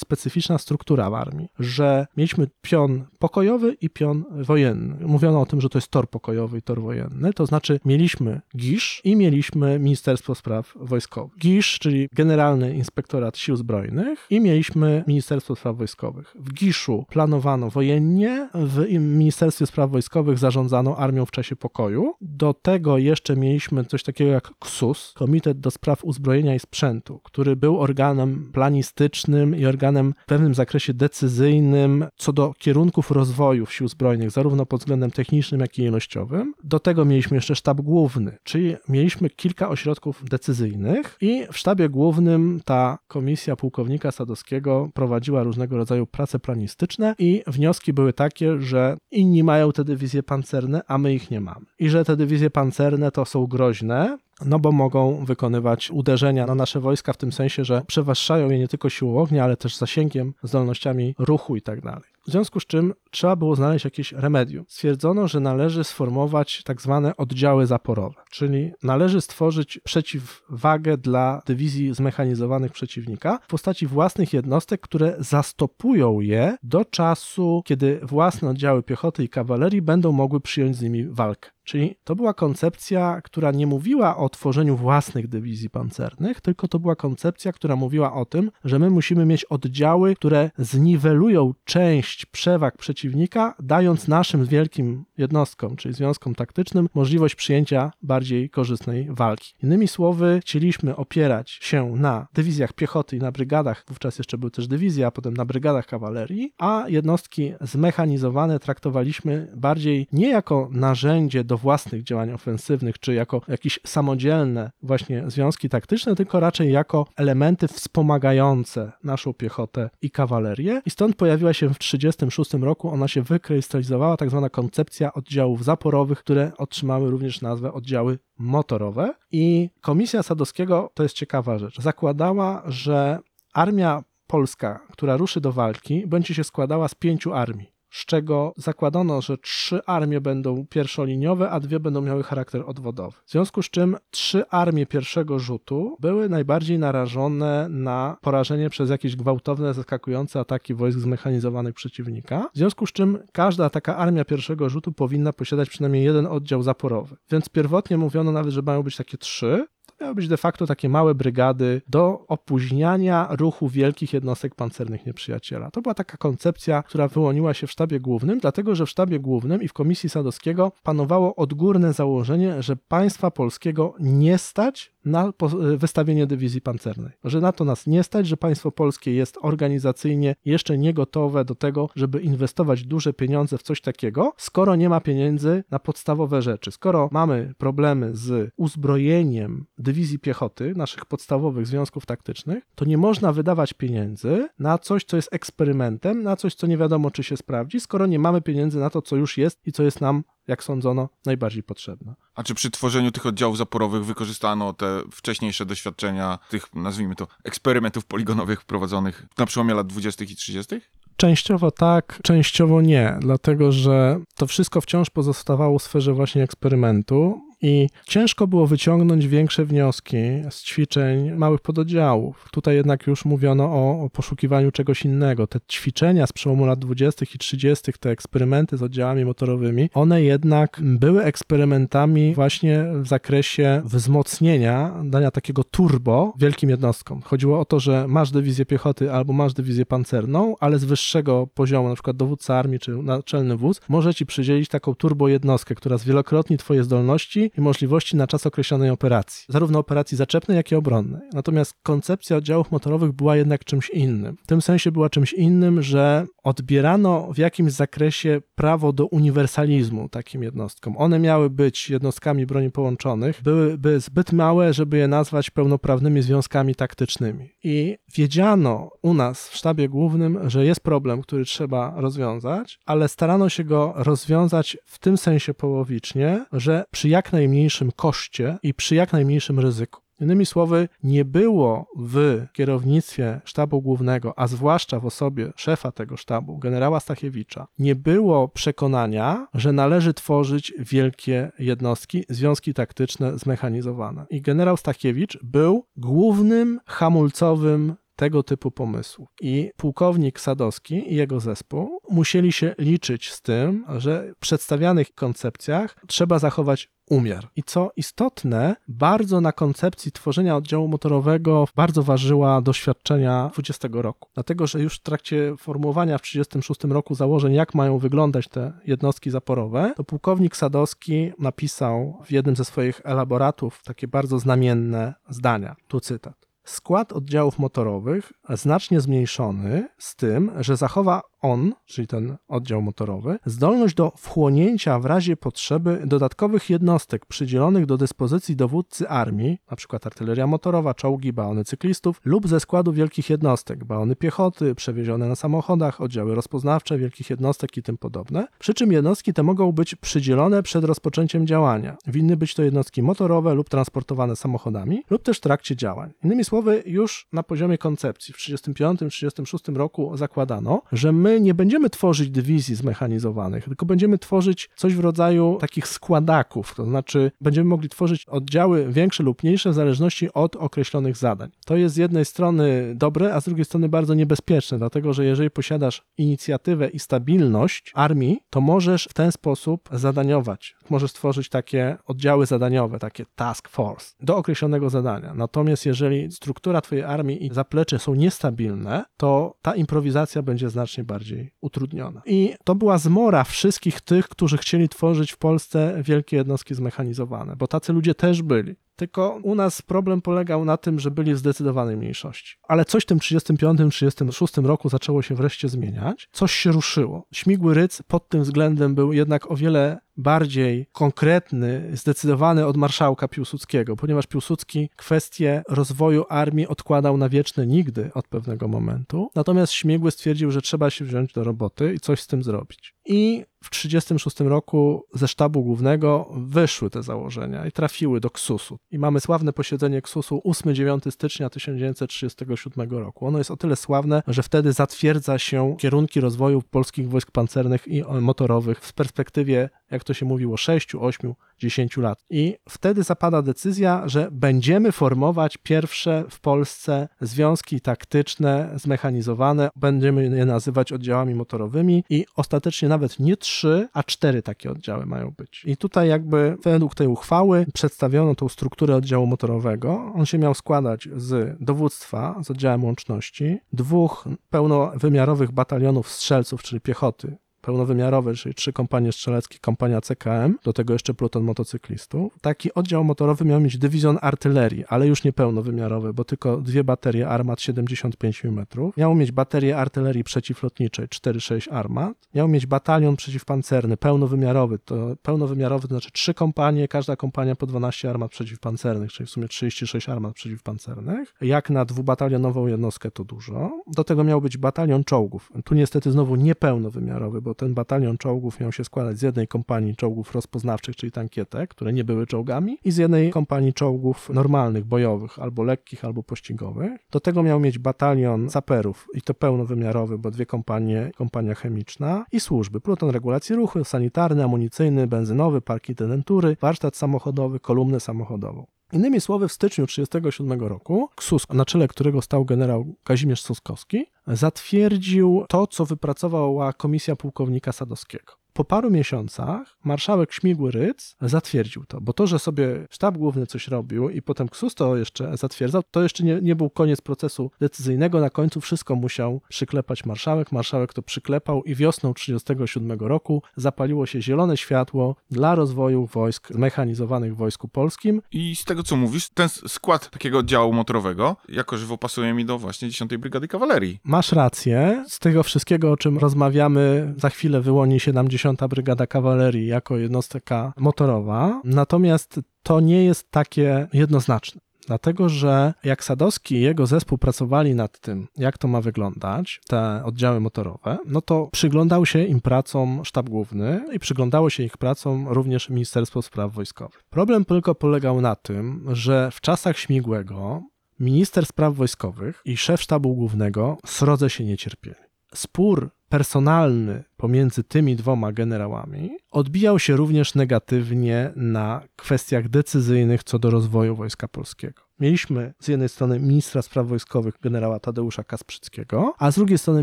specyficzna struktura w armii, że mieliśmy pion pokojowy i pion wojenny. Mówiono o tym, że to jest tor pokojowy i tor wojenny, to znaczy mieliśmy GISZ i mieliśmy Ministerstwo Spraw Wojskowych. GISZ, czyli Generalny Inspektorat Sił Zbrojnych i mieliśmy Ministerstwo Spraw Wojskowych. W GISZ-u planowano wojennie, w Ministerstwie Spraw Wojskowych zarządzano armią w czasie pokoju. Do tego jeszcze mieliśmy coś takiego jak KSUS, Komitet do Spraw Uzbrojenia i Sprzętu, który był organem planistycznym i organem w pewnym zakresie decyzyjnym, co do kierunków rozwoju sił zbrojnych, zarówno pod względem technicznym, jak i ilościowym. Do tego mieliśmy jeszcze sztab główny, czyli mieliśmy kilka ośrodków decyzyjnych i w sztabie głównym ta komisja pułkownika Sadowskiego prowadziła różnego rodzaju prace planistyczne i wnioski były takie, że inni mają te dywizje pancerne, a my ich nie mamy. I że te dywizje pancerne to są groźne, no bo mogą wykonywać uderzenia na nasze wojska w tym sensie, że przewyższają je nie tylko siłą ognia, ale też zasięgiem, zdolnościami ruchu i tak dalej. W związku z czym trzeba było znaleźć jakieś remedium. Stwierdzono, że należy sformować tak zwane oddziały zaporowe, czyli należy stworzyć przeciwwagę dla dywizji zmechanizowanych przeciwnika w postaci własnych jednostek, które zastopują je do czasu, kiedy własne oddziały piechoty i kawalerii będą mogły przyjąć z nimi walkę. Czyli to była koncepcja, która nie mówiła o tworzeniu własnych dywizji pancernych, tylko to była koncepcja, która mówiła o tym, że my musimy mieć oddziały, które zniwelują część przewag przeciwnika, dając naszym wielkim jednostkom, czyli związkom taktycznym, możliwość przyjęcia bardziej korzystnej walki. Innymi słowy, chcieliśmy opierać się na dywizjach piechoty i na brygadach, wówczas jeszcze były też dywizje, a potem na brygadach kawalerii, a jednostki zmechanizowane traktowaliśmy bardziej nie jako narzędzie do własnych działań ofensywnych, czy jako jakieś samodzielne właśnie związki taktyczne, tylko raczej jako elementy wspomagające naszą piechotę i kawalerię. I stąd pojawiła się w 1936 roku, ona się wykrystalizowała, tak zwana koncepcja oddziałów zaporowych, które otrzymały również nazwę oddziały motorowe. I komisja Sadowskiego, to jest ciekawa rzecz, zakładała, że armia polska, która ruszy do walki, będzie się składała z pięciu armii z czego zakładano, że trzy armie będą pierwszoliniowe, a dwie będą miały charakter odwodowy. W związku z czym trzy armie pierwszego rzutu były najbardziej narażone na porażenie przez jakieś gwałtowne, zaskakujące ataki wojsk zmechanizowanych przeciwnika. W związku z czym każda taka armia pierwszego rzutu powinna posiadać przynajmniej jeden oddział zaporowy. Więc pierwotnie mówiono nawet, że mają być takie trzy, miały być de facto takie małe brygady do opóźniania ruchu wielkich jednostek pancernych nieprzyjaciela. To była taka koncepcja, która wyłoniła się w sztabie głównym, dlatego że w sztabie głównym i w komisji Sadowskiego panowało odgórne założenie, że państwa polskiego nie stać na wystawienie dywizji pancernej. Że na to nas nie stać, że państwo polskie jest organizacyjnie jeszcze nie gotowe do tego, żeby inwestować duże pieniądze w coś takiego, skoro nie ma pieniędzy na podstawowe rzeczy. Skoro mamy problemy z uzbrojeniem dywizji piechoty, naszych podstawowych związków taktycznych, to nie można wydawać pieniędzy na coś, co jest eksperymentem, na coś, co nie wiadomo, czy się sprawdzi, skoro nie mamy pieniędzy na to, co już jest i co jest nam jak sądzono, najbardziej potrzebna. A czy przy tworzeniu tych oddziałów zaporowych wykorzystano te wcześniejsze doświadczenia tych, nazwijmy to, eksperymentów poligonowych prowadzonych na przełomie lat 20. i 30.? Częściowo tak, częściowo nie, dlatego że to wszystko wciąż pozostawało w sferze właśnie eksperymentu i ciężko było wyciągnąć większe wnioski z ćwiczeń małych pododdziałów. Tutaj jednak już mówiono o, o poszukiwaniu czegoś innego. Te ćwiczenia z przełomu lat 20. i 30., te eksperymenty z oddziałami motorowymi, one jednak były eksperymentami właśnie w zakresie wzmocnienia, dania takiego turbo wielkim jednostkom. Chodziło o to, że masz dywizję piechoty albo masz dywizję pancerną, ale z wyższego poziomu, na przykład dowódca armii czy naczelny wódz, może ci przydzielić taką turbo jednostkę, która zwielokrotni twoje zdolności i możliwości na czas określonej operacji, zarówno operacji zaczepnej, jak i obronnej. Natomiast koncepcja oddziałów motorowych była jednak czymś innym. W tym sensie była czymś innym, że odbierano w jakimś zakresie prawo do uniwersalizmu takim jednostkom. One miały być jednostkami broni połączonych, byłyby zbyt małe, żeby je nazwać pełnoprawnymi związkami taktycznymi. I wiedziano u nas w sztabie głównym, że jest problem, który trzeba rozwiązać, ale starano się go rozwiązać w tym sensie połowicznie, że przy jak najmniejszym koszcie i przy jak najmniejszym ryzyku. Innymi słowy, nie było w kierownictwie sztabu głównego, a zwłaszcza w osobie szefa tego sztabu, generała Stachiewicza, nie było przekonania, że należy tworzyć wielkie jednostki, związki taktyczne zmechanizowane. I generał Stachiewicz był głównym hamulcowym tego typu pomysłów. I pułkownik Sadowski i jego zespół musieli się liczyć z tym, że w przedstawianych koncepcjach trzeba zachować umiar. I co istotne, bardzo na koncepcji tworzenia oddziału motorowego bardzo ważyła doświadczenia 20 roku. Dlatego, że już w trakcie formułowania w 36 roku założeń, jak mają wyglądać te jednostki zaporowe, to pułkownik Sadowski napisał w jednym ze swoich elaboratów takie bardzo znamienne zdania. Tu cytat. Skład oddziałów motorowych znacznie zmniejszony z tym, że zachowa on, czyli ten oddział motorowy, zdolność do wchłonięcia w razie potrzeby dodatkowych jednostek przydzielonych do dyspozycji dowódcy armii, np. artyleria motorowa, czołgi, baony cyklistów lub ze składu wielkich jednostek, baony piechoty, przewiezione na samochodach, oddziały rozpoznawcze wielkich jednostek i tym podobne. Przy czym jednostki te mogą być przydzielone przed rozpoczęciem działania. Winny być to jednostki motorowe lub transportowane samochodami lub też w trakcie działań. Innymi słowy, już na poziomie koncepcji w 1935-1936 roku zakładano, że my nie będziemy tworzyć dywizji zmechanizowanych, tylko będziemy tworzyć coś w rodzaju takich składaków, to znaczy będziemy mogli tworzyć oddziały większe lub mniejsze w zależności od określonych zadań. To jest z jednej strony dobre, a z drugiej strony bardzo niebezpieczne, dlatego że jeżeli posiadasz inicjatywę i stabilność armii, to możesz w ten sposób zadaniować. Możesz stworzyć takie oddziały zadaniowe, takie task force do określonego zadania. Natomiast jeżeli struktura twojej armii i zaplecze są niestabilne, to ta improwizacja będzie znacznie bardziej utrudniona. I to była zmora wszystkich tych, którzy chcieli tworzyć w Polsce wielkie jednostki zmechanizowane, bo tacy ludzie też byli. Tylko u nas problem polegał na tym, że byli w zdecydowanej mniejszości. Ale coś w tym 35-36 roku zaczęło się wreszcie zmieniać. Coś się ruszyło. Śmigły Ryc pod tym względem był jednak o wiele bardziej konkretny, zdecydowany od marszałka Piłsudskiego, ponieważ Piłsudski kwestię rozwoju armii odkładał na wieczne nigdy od pewnego momentu. Natomiast Śmigły stwierdził, że trzeba się wziąć do roboty i coś z tym zrobić. I w 1936 roku ze sztabu głównego wyszły te założenia i trafiły do KSUS-u. I mamy sławne posiedzenie KSUS-u 8-9 stycznia 1937 roku. Ono jest o tyle sławne, że wtedy zatwierdza się kierunki rozwoju polskich wojsk pancernych i motorowych w perspektywie, jak to się mówiło, 6, 8, 10 lat. I wtedy zapada decyzja, że będziemy formować pierwsze w Polsce związki taktyczne, zmechanizowane, będziemy je nazywać oddziałami motorowymi i ostatecznie nawet nie trzy, a cztery takie oddziały mają być. I tutaj jakby według tej uchwały przedstawiono tą strukturę oddziału motorowego. On się miał składać z dowództwa, z oddziałem łączności, dwóch pełnowymiarowych batalionów strzelców, czyli piechoty, pełnowymiarowe, czyli trzy kompanie strzeleckie, kompania CKM, do tego jeszcze pluton motocyklistów. Taki oddział motorowy miał mieć dywizjon artylerii, ale już nie pełnowymiarowy, bo tylko dwie baterie armat 75 mm. Miał mieć baterię artylerii przeciwlotniczej 4-6 armat. Miał mieć batalion przeciwpancerny pełnowymiarowy, to pełnowymiarowy to znaczy trzy kompanie, każda kompania po 12 armat przeciwpancernych, czyli w sumie 36 armat przeciwpancernych. Jak na dwubatalionową jednostkę to dużo. Do tego miał być batalion czołgów. Tu niestety znowu niepełnowymiarowy, bo ten batalion czołgów miał się składać z jednej kompanii czołgów rozpoznawczych, czyli tankietek, które nie były czołgami, i z jednej kompanii czołgów normalnych, bojowych, albo lekkich, albo pościgowych. Do tego miał mieć batalion saperów, i to pełnowymiarowy, bo dwie kompanie, kompania chemiczna i służby, pluton regulacji ruchu, sanitarny, amunicyjny, benzynowy, parki tenentury, warsztat samochodowy, kolumnę samochodową. Innymi słowy, w styczniu 1937 roku KSUS, na czele którego stał generał Kazimierz Suskowski, zatwierdził to, co wypracowała komisja pułkownika Sadowskiego. Po paru miesiącach marszałek Śmigły Ryc zatwierdził to, bo to, że sobie sztab główny coś robił i potem KSUS to jeszcze zatwierdzał, to jeszcze nie, nie był koniec procesu decyzyjnego. Na końcu wszystko musiał przyklepać marszałek. Marszałek to przyklepał i wiosną 1937 roku zapaliło się zielone światło dla rozwoju wojsk zmechanizowanych w Wojsku Polskim. I z tego, co mówisz, ten skład takiego oddziału motorowego jako żywo pasuje mi do właśnie 10 Brygady Kawalerii. Masz rację. Z tego wszystkiego, o czym rozmawiamy, za chwilę wyłoni się nam 10 Brygada Kawalerii jako jednostka motorowa. Natomiast to nie jest takie jednoznaczne. Dlatego, że jak Sadowski i jego zespół pracowali nad tym, jak to ma wyglądać, te oddziały motorowe, no to przyglądał się im pracom sztab główny i przyglądało się ich pracom również Ministerstwo Spraw Wojskowych. Problem tylko polegał na tym, że w czasach Śmigłego minister spraw wojskowych i szef sztabu głównego srodze się nie cierpieli. Spór personalny pomiędzy tymi dwoma generałami odbijał się również negatywnie na kwestiach decyzyjnych co do rozwoju Wojska Polskiego. Mieliśmy z jednej strony ministra spraw wojskowych generała Tadeusza Kasprzyckiego, a z drugiej strony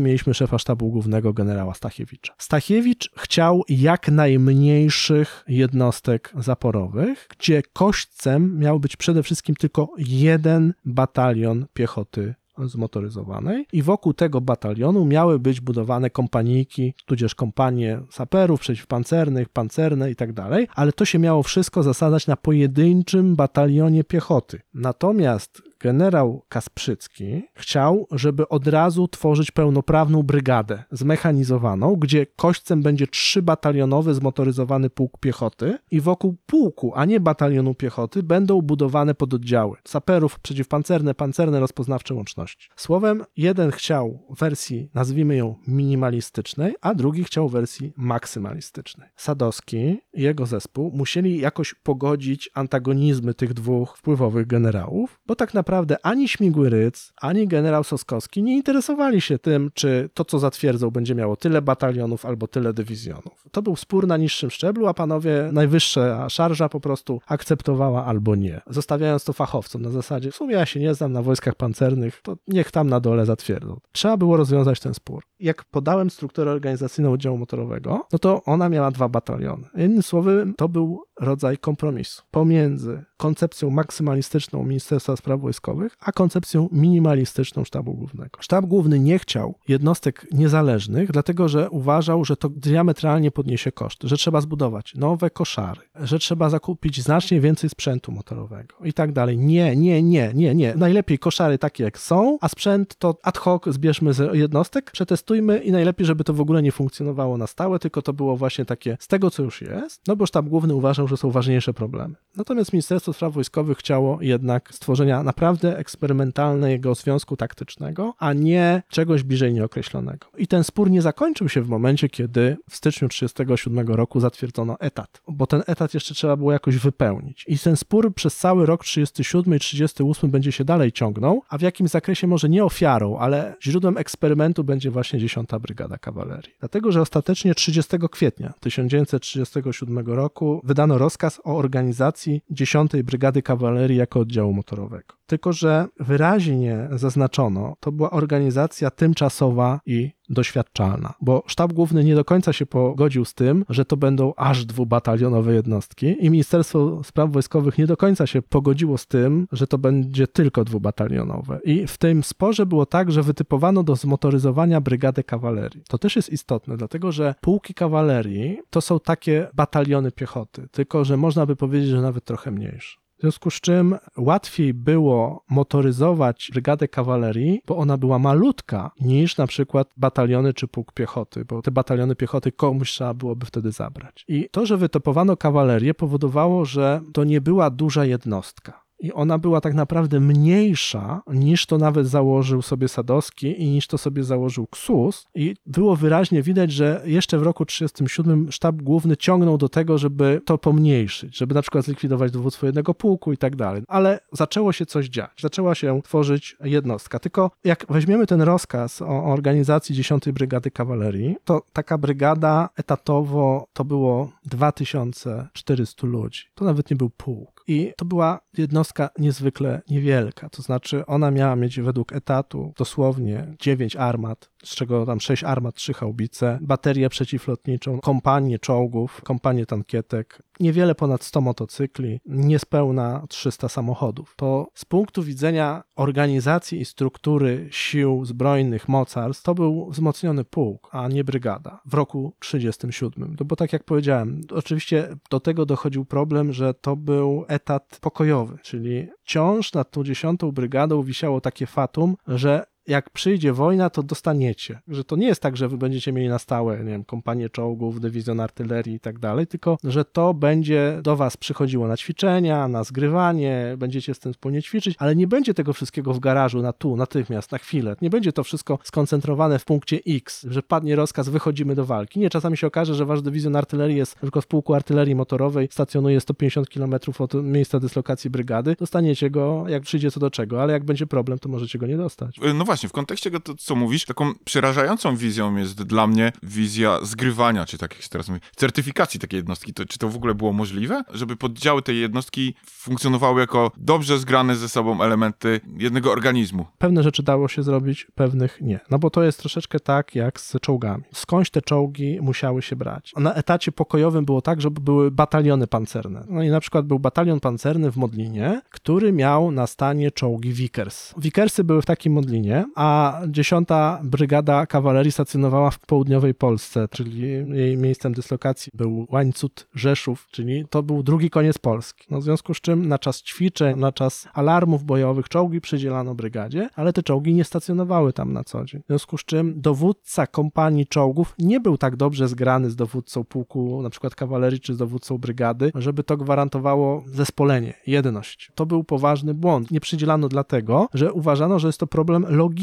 mieliśmy szefa sztabu głównego generała Stachiewicza. Stachiewicz chciał jak najmniejszych jednostek zaporowych, gdzie kośćcem miał być przede wszystkim tylko jeden batalion piechoty zmotoryzowanej i wokół tego batalionu miały być budowane kompanijki, tudzież kompanie saperów przeciwpancernych, pancerne i tak dalej, ale to się miało wszystko zasadzać na pojedynczym batalionie piechoty. Natomiast generał Kasprzycki chciał, żeby od razu tworzyć pełnoprawną brygadę zmechanizowaną, gdzie kośćcem będzie trzybatalionowy zmotoryzowany pułk piechoty i wokół pułku, a nie batalionu piechoty będą budowane pododdziały saperów przeciwpancerne, pancerne, rozpoznawcze łączności. Słowem, jeden chciał wersji, nazwijmy ją minimalistycznej, a drugi chciał wersji maksymalistycznej. Sadowski i jego zespół musieli jakoś pogodzić antagonizmy tych dwóch wpływowych generałów, bo tak naprawdę ani Śmigły Ryc, ani generał Soskowski nie interesowali się tym, czy to, co zatwierdzą, będzie miało tyle batalionów albo tyle dywizjonów. To był spór na niższym szczeblu, a panowie najwyższa szarża po prostu akceptowała albo nie, zostawiając to fachowcom na zasadzie, w sumie ja się nie znam na wojskach pancernych, to niech tam na dole zatwierdzą. Trzeba było rozwiązać ten spór. Jak podałem strukturę organizacyjną oddziału motorowego, no to ona miała dwa bataliony. Innymi słowy, to był rodzaj kompromisu pomiędzy koncepcją maksymalistyczną Ministerstwa Spraw Wojskowych, a koncepcją minimalistyczną Sztabu Głównego. Sztab Główny nie chciał jednostek niezależnych, dlatego że uważał, że to diametralnie podniesie koszty, że trzeba zbudować nowe koszary, że trzeba zakupić znacznie więcej sprzętu motorowego i tak dalej. Nie, nie, nie, nie, nie. Najlepiej koszary takie jak są, a sprzęt to ad hoc zbierzmy z jednostek, przetestujmy i najlepiej, żeby to w ogóle nie funkcjonowało na stałe, tylko to było właśnie takie z tego, co już jest, no bo Sztab Główny uważał, że są ważniejsze problemy. Natomiast Ministerstwo Spraw Wojskowych chciało jednak stworzenia naprawdę eksperymentalnego związku taktycznego, a nie czegoś bliżej nieokreślonego. I ten spór nie zakończył się w momencie, kiedy w styczniu 1937 roku zatwierdzono etat, bo ten etat jeszcze trzeba było jakoś wypełnić. I ten spór przez cały rok 37 i 38 będzie się dalej ciągnął, a w jakim zakresie może nie ofiarą, ale źródłem eksperymentu będzie właśnie 10 Brygada Kawalerii. Dlatego, że ostatecznie 30 kwietnia 1937 roku wydano rozkaz o organizacji 10 Brygady Kawalerii jako oddziału motorowego. Tylko, że wyraźnie zaznaczono, to była organizacja tymczasowa i doświadczalna, bo sztab główny nie do końca się pogodził z tym, że to będą aż dwubatalionowe jednostki i Ministerstwo Spraw Wojskowych nie do końca się pogodziło z tym, że to będzie tylko dwubatalionowe. I w tym sporze było tak, że wytypowano do zmotoryzowania brygadę kawalerii. To też jest istotne, dlatego że pułki kawalerii to są takie bataliony piechoty, tylko że można by powiedzieć, że nawet trochę mniejsze. W związku z czym łatwiej było motoryzować brygadę kawalerii, bo ona była malutka, niż na przykład bataliony czy pułk piechoty, bo te bataliony piechoty komuś trzeba byłoby wtedy zabrać. I to, że wytopowano kawalerię, powodowało, że to nie była duża jednostka. I ona była tak naprawdę mniejsza niż to nawet założył sobie Sadowski i niż to sobie założył Ksus. I było wyraźnie widać, że jeszcze w roku 1937 sztab główny ciągnął do tego, żeby to pomniejszyć, żeby na przykład zlikwidować dowództwo jednego pułku i tak dalej. Ale zaczęło się coś dziać. Zaczęła się tworzyć jednostka. Tylko jak weźmiemy ten rozkaz o organizacji 10 Brygady Kawalerii, to taka brygada etatowo to było 2400 ludzi. To nawet nie był pułk. I to była jednostka niezwykle niewielka. To znaczy, ona miała mieć według etatu dosłownie 9 armat, z czego tam 6 armat, 3 haubice, baterię przeciwlotniczą, kompanię czołgów, kompanię tankietek, niewiele ponad 100 motocykli, niespełna 300 samochodów. To z punktu widzenia organizacji i struktury sił zbrojnych mocarstw, to był wzmocniony pułk, a nie brygada w roku 37. No bo tak jak powiedziałem, oczywiście do tego dochodził problem, że to był etat pokojowy, czyli wciąż nad tą 10 brygadą wisiało takie fatum, że jak przyjdzie wojna, to dostaniecie. Że to nie jest tak, że wy będziecie mieli na stałe, nie wiem, kompanię czołgów, dywizjon artylerii i tak dalej, tylko że to będzie do was przychodziło na ćwiczenia, na zgrywanie, będziecie z tym wspólnie ćwiczyć, ale nie będzie tego wszystkiego w garażu na tu, natychmiast, na chwilę. Nie będzie to wszystko skoncentrowane w punkcie X, że padnie rozkaz, wychodzimy do walki. Nie, czasami się okaże, że wasz dywizjon artylerii jest tylko w pułku artylerii motorowej, stacjonuje 150 km od miejsca dyslokacji brygady. Dostaniecie go, jak przyjdzie co do czego, ale jak będzie problem, to możecie go nie dostać. No właśnie, w kontekście tego, co mówisz, taką przerażającą wizją jest dla mnie wizja zgrywania, czy tak jak się teraz mówi, certyfikacji takiej jednostki. To, czy to w ogóle było możliwe, żeby poddziały tej jednostki funkcjonowały jako dobrze zgrane ze sobą elementy jednego organizmu? Pewne rzeczy dało się zrobić, pewnych nie. No bo to jest troszeczkę tak jak z czołgami. Skądś te czołgi musiały się brać. Na etacie pokojowym było tak, żeby były bataliony pancerne. No i na przykład był batalion pancerny w Modlinie, który miał na stanie czołgi Vickers. Vickersy były w takim Modlinie, a 10 Brygada Kawalerii stacjonowała w południowej Polsce, czyli jej miejscem dyslokacji był Łańcut Rzeszów, czyli to był drugi koniec Polski. No w związku z czym na czas ćwiczeń, na czas alarmów bojowych czołgi przydzielano brygadzie, ale te czołgi nie stacjonowały tam na co dzień. W związku z czym dowódca kompanii czołgów nie był tak dobrze zgrany z dowódcą pułku, na przykład kawalerii, czy z dowódcą brygady, żeby to gwarantowało zespolenie, jedność. To był poważny błąd. Nie przydzielano dlatego, że uważano, że jest to problem logistyczny,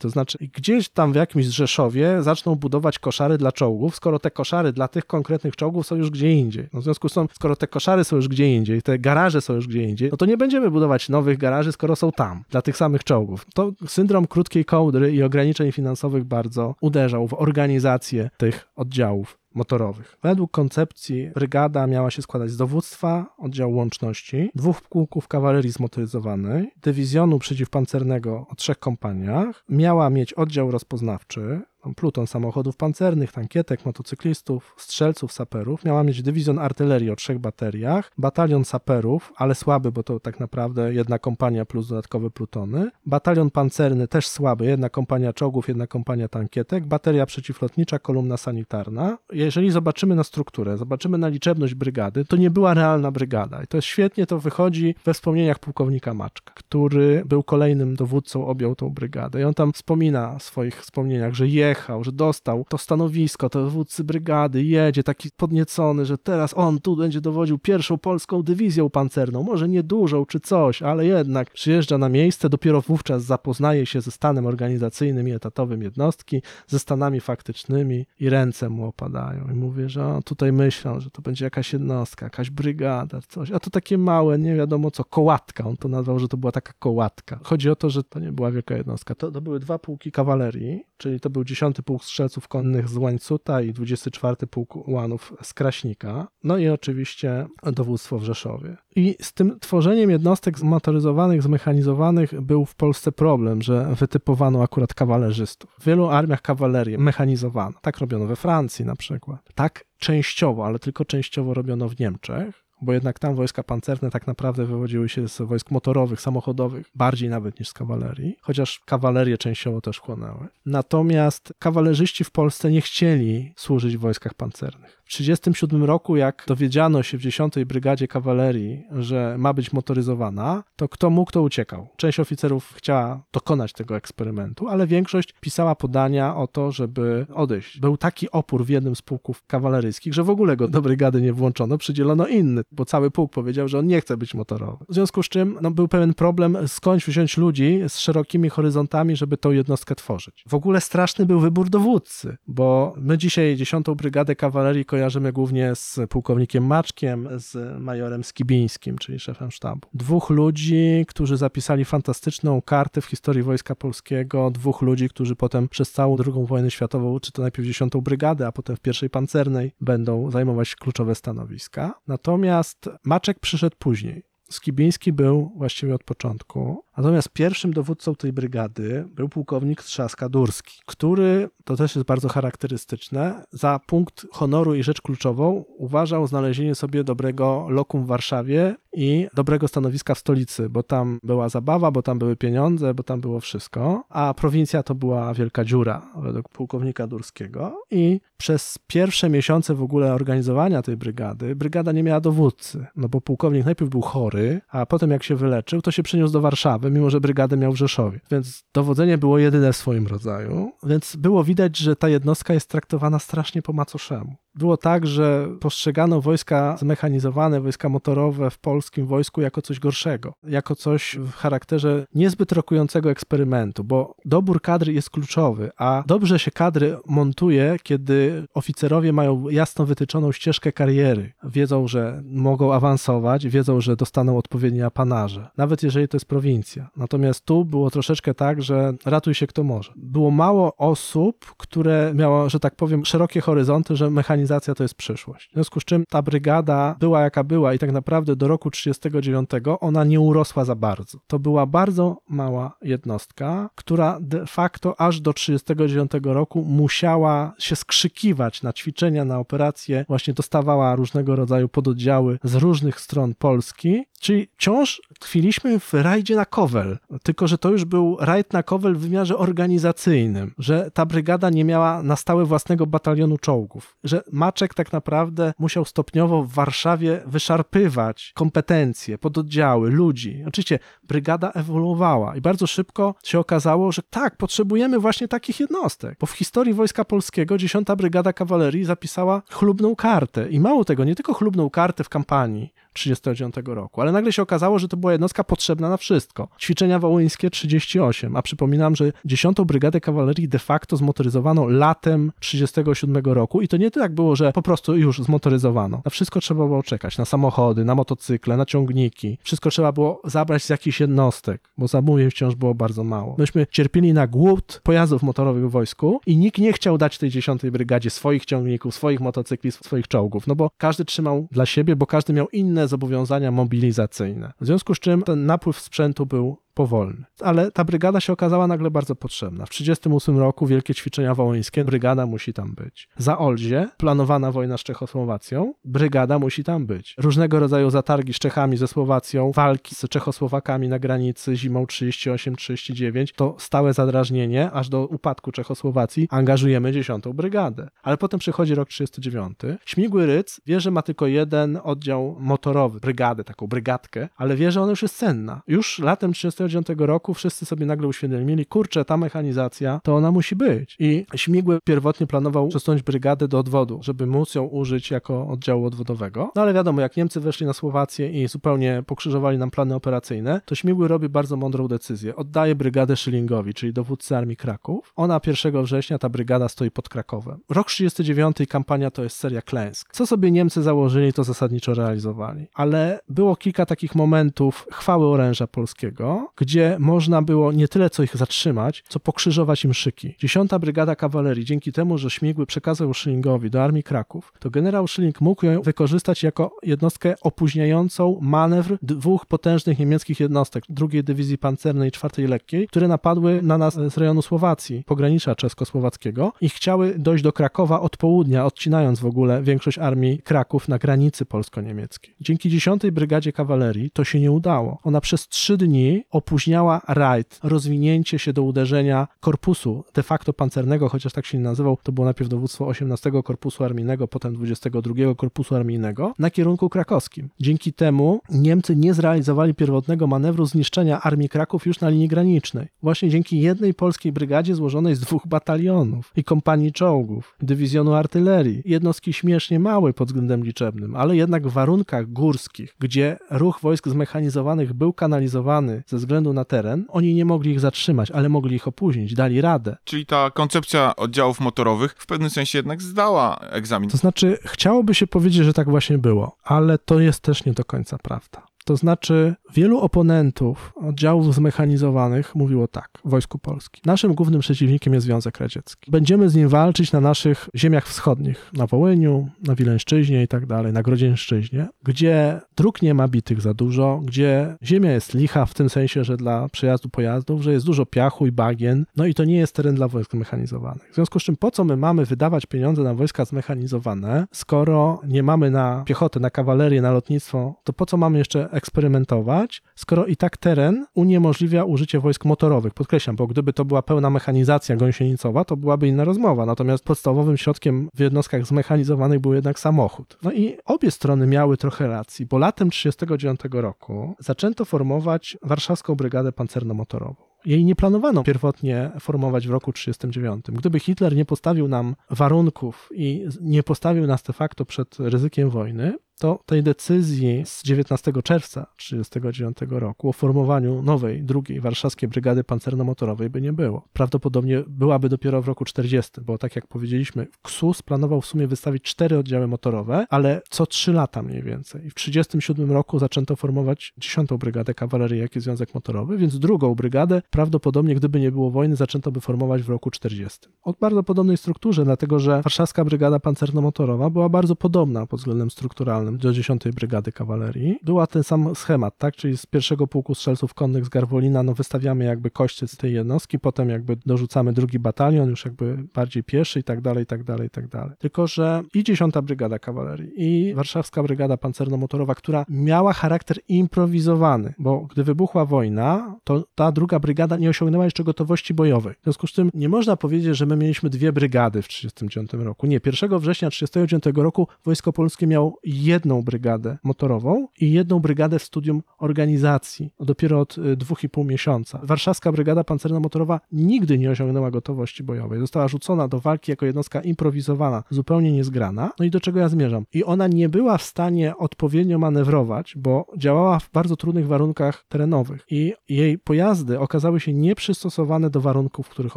to znaczy gdzieś tam w jakimś Rzeszowie zaczną budować koszary dla czołgów, skoro te koszary dla tych konkretnych czołgów są już gdzie indziej. No w związku z tym, skoro te koszary są już gdzie indziej, te garaże są już gdzie indziej, no to nie będziemy budować nowych garaży, skoro są tam, dla tych samych czołgów. To syndrom krótkiej kołdry i ograniczeń finansowych bardzo uderzał w organizację tych oddziałów motorowych. Według koncepcji brygada miała się składać z dowództwa, oddziału łączności, dwóch pułków kawalerii zmotoryzowanej, dywizjonu przeciwpancernego o trzech kompaniach, miała mieć oddział rozpoznawczy, pluton samochodów pancernych, tankietek, motocyklistów, strzelców, saperów. Miała mieć dywizjon artylerii o trzech bateriach, batalion saperów, ale słaby, bo to tak naprawdę jedna kompania plus dodatkowe plutony, batalion pancerny też słaby, jedna kompania czołgów, jedna kompania tankietek, bateria przeciwlotnicza, kolumna sanitarna. Jeżeli zobaczymy na strukturę, zobaczymy na liczebność brygady, to nie była realna brygada. I to jest świetnie, to wychodzi we wspomnieniach pułkownika Maczka, który był kolejnym dowódcą, objął tą brygadę. I on tam wspomina w swoich wspomnieniach, że je jechał, że dostał to stanowisko, to dowódcy brygady, jedzie taki podniecony, że teraz on tu będzie dowodził pierwszą polską dywizją pancerną, może nie dużą czy coś, ale jednak przyjeżdża na miejsce, dopiero wówczas zapoznaje się ze stanem organizacyjnym i etatowym jednostki, ze stanami faktycznymi i ręce mu opadają. I mówię, że o, tutaj myślą, że to będzie jakaś jednostka, jakaś brygada, coś, a to takie małe, nie wiadomo co, kołatka, on to nazwał, że to była taka kołatka. Chodzi o to, że to nie była wielka jednostka, to, to były dwa pułki kawalerii, czyli to był 10 Pułk Strzelców Konnych z Łańcuta i 24 Pułk Ułanów z Kraśnika, no i oczywiście dowództwo w Rzeszowie. I z tym tworzeniem jednostek zmotoryzowanych, zmechanizowanych był w Polsce problem, że wytypowano akurat kawalerzystów. W wielu armiach kawalerię mechanizowano. Tak robiono we Francji na przykład. Tak częściowo, ale tylko częściowo robiono w Niemczech bo jednak tam wojska pancerne tak naprawdę wywodziły się z wojsk motorowych, samochodowych, bardziej nawet niż z kawalerii, chociaż kawalerię częściowo też chłonęły. Natomiast kawalerzyści w Polsce nie chcieli służyć w wojskach pancernych. W 1937 roku, jak dowiedziano się w 10 Brygadzie Kawalerii, że ma być motoryzowana, to kto mógł, to uciekał. Część oficerów chciała dokonać tego eksperymentu, ale większość pisała podania o to, żeby odejść. Był taki opór w jednym z pułków kawaleryjskich, że w ogóle go do brygady nie włączono, przydzielono inny bo cały pułk powiedział, że on nie chce być motorowy. W związku z czym no, był pewien problem, skądś wziąć ludzi z szerokimi horyzontami, żeby tą jednostkę tworzyć. W ogóle straszny był wybór dowódcy, bo my dzisiaj 10. Brygadę Kawalerii kojarzymy głównie z pułkownikiem Maczkiem, z majorem Skibińskim, czyli szefem sztabu. Dwóch ludzi, którzy zapisali fantastyczną kartę w historii Wojska Polskiego, dwóch ludzi, którzy potem przez całą II wojnę światową, czy to najpierw 10. Brygadę, a potem w pierwszej pancernej, będą zajmować kluczowe stanowiska. Natomiast Maczek przyszedł później. Skibiński był właściwie od początku. Natomiast pierwszym dowódcą tej brygady był pułkownik Trzaska-Durski, który, to też jest bardzo charakterystyczne, za punkt honoru i rzecz kluczową uważał znalezienie sobie dobrego lokum w Warszawie i dobrego stanowiska w stolicy, bo tam była zabawa, bo tam były pieniądze, bo tam było wszystko, a prowincja to była wielka dziura według pułkownika Durskiego i przez pierwsze miesiące w ogóle organizowania tej brygady, brygada nie miała dowódcy, no bo pułkownik najpierw był chory, a potem jak się wyleczył, to się przeniósł do Warszawy, mimo że brygadę miał w Rzeszowie. Więc dowodzenie było jedyne w swoim rodzaju, więc było widać, że ta jednostka jest traktowana strasznie po macoszemu. Było tak, że postrzegano wojska zmechanizowane, wojska motorowe w polskim wojsku jako coś gorszego, jako coś w charakterze niezbyt rokującego eksperymentu, bo dobór kadry jest kluczowy, a dobrze się kadry montuje, kiedy oficerowie mają jasno wytyczoną ścieżkę kariery. Wiedzą, że mogą awansować, wiedzą, że dostaną odpowiednie apanarze, nawet jeżeli to jest prowincja. Natomiast tu było troszeczkę tak, że ratuj się kto może. Było mało osób, które miało, że tak powiem, szerokie horyzonty, że mechanizacja to jest przyszłość. W związku z czym ta brygada była jaka była i tak naprawdę do roku 39 ona nie urosła za bardzo. To była bardzo mała jednostka, która de facto aż do 39 roku musiała się skrzykiwać na ćwiczenia, na operacje, właśnie dostawała różnego rodzaju pododdziały z różnych stron Polski, Czyli wciąż tkwiliśmy w rajdzie na Kowel, tylko że to już był rajd na Kowel w wymiarze organizacyjnym, że ta brygada nie miała na stałe własnego batalionu czołgów, że Maczek tak naprawdę musiał stopniowo w Warszawie wyszarpywać kompetencje, pododdziały, ludzi. Oczywiście brygada ewoluowała i bardzo szybko się okazało, że tak, potrzebujemy właśnie takich jednostek, bo w historii Wojska Polskiego 10. Brygada Kawalerii zapisała chlubną kartę i mało tego, nie tylko chlubną kartę w kampanii, 1939 roku, ale nagle się okazało, że to była jednostka potrzebna na wszystko. Ćwiczenia wołyńskie 38, a przypominam, że 10. Brygadę Kawalerii de facto zmotoryzowano latem 1937 roku i to nie tak było, że po prostu już zmotoryzowano. Na wszystko trzeba było czekać, na samochody, na motocykle, na ciągniki. Wszystko trzeba było zabrać z jakichś jednostek, bo zamówień wciąż było bardzo mało. Myśmy cierpieli na głód pojazdów motorowych w wojsku i nikt nie chciał dać tej 10. Brygadzie swoich ciągników, swoich motocykli, swoich czołgów, no bo każdy trzymał dla siebie, bo każdy miał inne zobowiązania mobilizacyjne. W związku z czym ten napływ sprzętu był powolny. Ale ta brygada się okazała nagle bardzo potrzebna. W 1938 roku wielkie ćwiczenia wołyńskie, brygada musi tam być. Za Olzie planowana wojna z Czechosłowacją, brygada musi tam być. Różnego rodzaju zatargi z Czechami, ze Słowacją, walki z Czechosłowakami na granicy zimą 38-39, to stałe zadrażnienie, aż do upadku Czechosłowacji angażujemy 10. brygadę. Ale potem przychodzi rok 39. Śmigły Ryc wie, że ma tylko jeden oddział motorowy, brygadę, taką brygadkę, ale wie, że ona już jest cenna. Już latem 30 1949 roku wszyscy sobie nagle uświadomili, kurczę, ta mechanizacja, to ona musi być. I Śmigły pierwotnie planował przesunąć brygadę do odwodu, żeby móc ją użyć jako oddziału odwodowego. No ale wiadomo, jak Niemcy weszli na Słowację i zupełnie pokrzyżowali nam plany operacyjne, to Śmigły robi bardzo mądrą decyzję. Oddaje brygadę Schillingowi, czyli dowódcy Armii Kraków. Ona 1 września, ta brygada stoi pod Krakowem. Rok 39 i kampania to jest seria klęsk. Co sobie Niemcy założyli, to zasadniczo realizowali. Ale było kilka takich momentów chwały oręża polskiego, gdzie można było nie tyle co ich zatrzymać, co pokrzyżować im szyki. Dziesiąta Brygada Kawalerii, dzięki temu, że Śmigły przekazał Schillingowi do Armii Kraków, to generał Schilling mógł ją wykorzystać jako jednostkę opóźniającą manewr dwóch potężnych niemieckich jednostek, drugiej dywizji pancernej i czwartej lekkiej, które napadły na nas z rejonu Słowacji, pogranicza czesko-słowackiego i chciały dojść do Krakowa od południa, odcinając w ogóle większość armii Kraków na granicy polsko-niemieckiej. Dzięki 10 Brygadzie Kawalerii to się nie udało. Ona przez trzy dni opóźniała rajd, rozwinięcie się do uderzenia korpusu de facto pancernego, chociaż tak się nie nazywał, to było najpierw dowództwo 18 Korpusu Armijnego, potem 22 Korpusu Armijnego, na kierunku krakowskim. Dzięki temu Niemcy nie zrealizowali pierwotnego manewru zniszczenia Armii Kraków już na linii granicznej. Właśnie dzięki jednej polskiej brygadzie złożonej z dwóch batalionów i kompanii czołgów, dywizjonu artylerii, jednostki śmiesznie małe pod względem liczebnym, ale jednak w warunkach górskich, gdzie ruch wojsk zmechanizowanych był kanalizowany ze względu na teren, oni nie mogli ich zatrzymać, ale mogli ich opóźnić, dali radę. Czyli ta koncepcja oddziałów motorowych w pewnym sensie jednak zdała egzamin. To znaczy, chciałoby się powiedzieć, że tak właśnie było, ale to jest też nie do końca prawda. To znaczy, wielu oponentów oddziałów zmechanizowanych mówiło tak w Wojsku Polskim. Naszym głównym przeciwnikiem jest Związek Radziecki. Będziemy z nim walczyć na naszych ziemiach wschodnich, na Wołyniu, na Wileńszczyźnie i tak dalej, na Grodzieńszczyźnie, gdzie dróg nie ma bitych za dużo, gdzie ziemia jest licha w tym sensie, że dla przejazdu pojazdów, że jest dużo piachu i bagien, no i to nie jest teren dla wojsk zmechanizowanych. W związku z czym po co my mamy wydawać pieniądze na wojska zmechanizowane, skoro nie mamy na piechotę, na kawalerię, na lotnictwo, to po co mamy jeszcze eksperymentować, skoro i tak teren uniemożliwia użycie wojsk motorowych. Podkreślam, bo gdyby to była pełna mechanizacja gąsienicowa, to byłaby inna rozmowa. Natomiast podstawowym środkiem w jednostkach zmechanizowanych był jednak samochód. No i obie strony miały trochę racji, bo latem 1939 roku zaczęto formować Warszawską Brygadę Pancerno-Motorową. Jej nie planowano pierwotnie formować w roku 1939. Gdyby Hitler nie postawił nam warunków i nie postawił nas de facto przed ryzykiem wojny, to tej decyzji z 19 czerwca 1939 roku o formowaniu nowej, drugiej warszawskiej brygady pancerno-motorowej by nie było. Prawdopodobnie byłaby dopiero w roku 40, bo tak jak powiedzieliśmy, KSUS planował w sumie wystawić cztery oddziały motorowe, ale co trzy lata mniej więcej. I w 1937 roku zaczęto formować 10 brygadę kawalerii, jak i Związek Motorowy, więc drugą brygadę prawdopodobnie, gdyby nie było wojny, zaczęto by formować w roku 40. O bardzo podobnej strukturze, dlatego że warszawska brygada pancerno-motorowa była bardzo podobna pod względem strukturalnym do 10 Brygady Kawalerii. Była ten sam schemat, tak? Czyli z pierwszego pułku strzelców konnych z Garwolina, no wystawiamy jakby koście z tej jednostki, potem jakby dorzucamy drugi batalion, już jakby bardziej pieszy i tak dalej, i tak dalej, i tak dalej. Tylko, że i 10 Brygada Kawalerii, i Warszawska Brygada Pancerno-Motorowa, która miała charakter improwizowany, bo gdy wybuchła wojna, to ta druga brygada nie osiągnęła jeszcze gotowości bojowej. W związku z czym nie można powiedzieć, że my mieliśmy dwie brygady w 1939 roku. Nie, 1 września 1939 roku Wojsko Polskie miało jedną brygadę motorową i jedną brygadę w studium organizacji. Dopiero od y, dwóch i pół miesiąca. Warszawska Brygada Pancerno-Motorowa nigdy nie osiągnęła gotowości bojowej. Została rzucona do walki jako jednostka improwizowana, zupełnie niezgrana. No i do czego ja zmierzam? I ona nie była w stanie odpowiednio manewrować, bo działała w bardzo trudnych warunkach terenowych i jej pojazdy okazały się nieprzystosowane do warunków, w których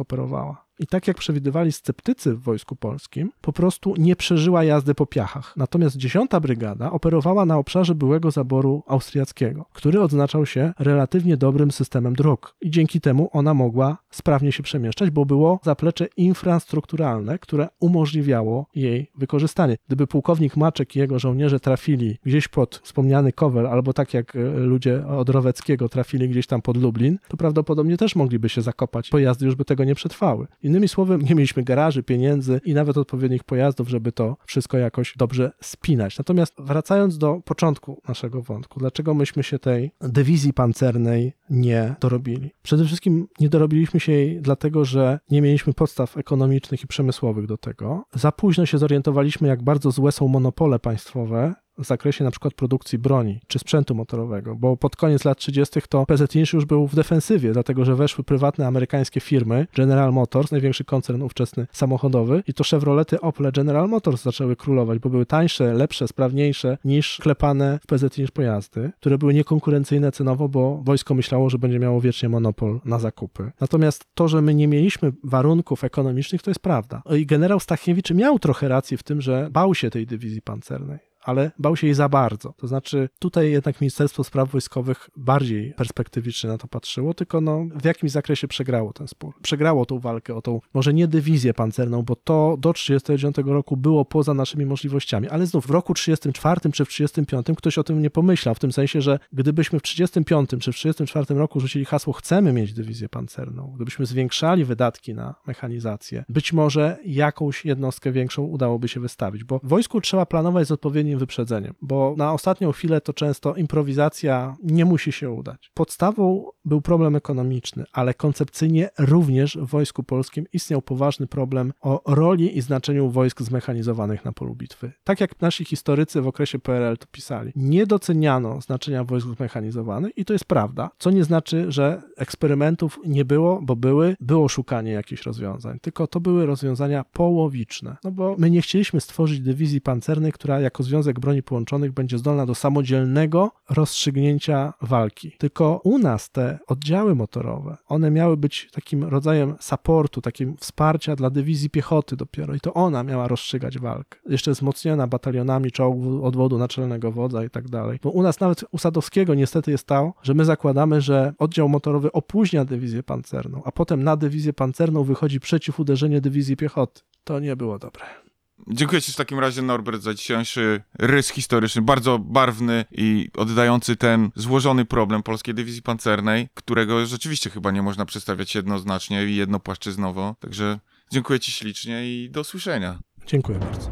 operowała. I tak jak przewidywali sceptycy w Wojsku Polskim, po prostu nie przeżyła jazdy po piachach. Natomiast 10 Brygada operowała na obszarze byłego zaboru austriackiego, który odznaczał się relatywnie dobrym systemem dróg. I dzięki temu ona mogła sprawnie się przemieszczać, bo było zaplecze infrastrukturalne, które umożliwiało jej wykorzystanie. Gdyby pułkownik Maczek i jego żołnierze trafili gdzieś pod wspomniany Kowel, albo tak jak e, ludzie od Roweckiego trafili gdzieś tam pod Lublin, to prawdopodobnie też mogliby się zakopać. Pojazdy już by tego nie przetrwały. Innymi słowy, nie mieliśmy garaży, pieniędzy i nawet odpowiednich pojazdów, żeby to wszystko jakoś dobrze spinać. Natomiast wracając do początku naszego wątku, dlaczego myśmy się tej dywizji pancernej nie dorobili? Przede wszystkim nie dorobiliśmy się jej dlatego, że nie mieliśmy podstaw ekonomicznych i przemysłowych do tego. Za późno się zorientowaliśmy, jak bardzo złe są monopole państwowe w zakresie na przykład produkcji broni czy sprzętu motorowego, bo pod koniec lat 30. to PZINS już był w defensywie, dlatego że weszły prywatne amerykańskie firmy, General Motors, największy koncern ówczesny samochodowy i to Chevrolety, Opel, General Motors zaczęły królować, bo były tańsze, lepsze, sprawniejsze niż klepane w PZINS pojazdy, które były niekonkurencyjne cenowo, bo wojsko myślało, że będzie miało wiecznie monopol na zakupy. Natomiast to, że my nie mieliśmy warunków ekonomicznych, to jest prawda. I generał Stachiewicz miał trochę racji w tym, że bał się tej dywizji pancernej ale bał się jej za bardzo. To znaczy, tutaj jednak Ministerstwo Spraw Wojskowych bardziej perspektywicznie na to patrzyło, tylko no, w jakimś zakresie przegrało ten spór. Przegrało tą walkę o tą, może nie dywizję pancerną, bo to do 1939 roku było poza naszymi możliwościami, ale znów w roku 1934 czy w 1935 ktoś o tym nie pomyślał, w tym sensie, że gdybyśmy w 1935 czy w 1934 roku rzucili hasło chcemy mieć dywizję pancerną, gdybyśmy zwiększali wydatki na mechanizację, być może jakąś jednostkę większą udałoby się wystawić, bo wojsku trzeba planować z odpowiednim odpowiednim wyprzedzeniem, bo na ostatnią chwilę to często improwizacja nie musi się udać. Podstawą był problem ekonomiczny, ale koncepcyjnie również w Wojsku Polskim istniał poważny problem o roli i znaczeniu wojsk zmechanizowanych na polu bitwy. Tak jak nasi historycy w okresie PRL to pisali, nie doceniano znaczenia wojsk zmechanizowanych i to jest prawda, co nie znaczy, że eksperymentów nie było, bo były, było szukanie jakichś rozwiązań, tylko to były rozwiązania połowiczne, no bo my nie chcieliśmy stworzyć dywizji pancernej, która jako Związek Broni Połączonych będzie zdolna do samodzielnego rozstrzygnięcia walki. Tylko u nas te oddziały motorowe, one miały być takim rodzajem supportu, takim wsparcia dla dywizji piechoty dopiero i to ona miała rozstrzygać walkę. Jeszcze wzmocniona batalionami czołgów, odwodu naczelnego wodza i tak dalej. Bo u nas nawet u Sadowskiego niestety jest to, że my zakładamy, że oddział motorowy opóźnia dywizję pancerną, a potem na dywizję pancerną wychodzi przeciwuderzenie dywizji piechoty. To nie było dobre. Dziękuję Ci w takim razie, Norbert, za dzisiejszy rys historyczny, bardzo barwny i oddający ten złożony problem polskiej dywizji pancernej, którego rzeczywiście chyba nie można przedstawiać jednoznacznie i jednopłaszczyznowo. Także dziękuję Ci ślicznie i do usłyszenia. Dziękuję bardzo.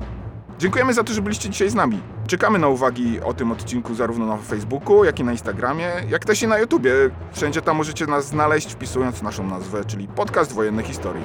Dziękujemy za to, że byliście dzisiaj z nami. Czekamy na uwagi o tym odcinku zarówno na Facebooku, jak i na Instagramie, jak też i na YouTubie. Wszędzie tam możecie nas znaleźć wpisując naszą nazwę, czyli Podcast Wojenne Historii.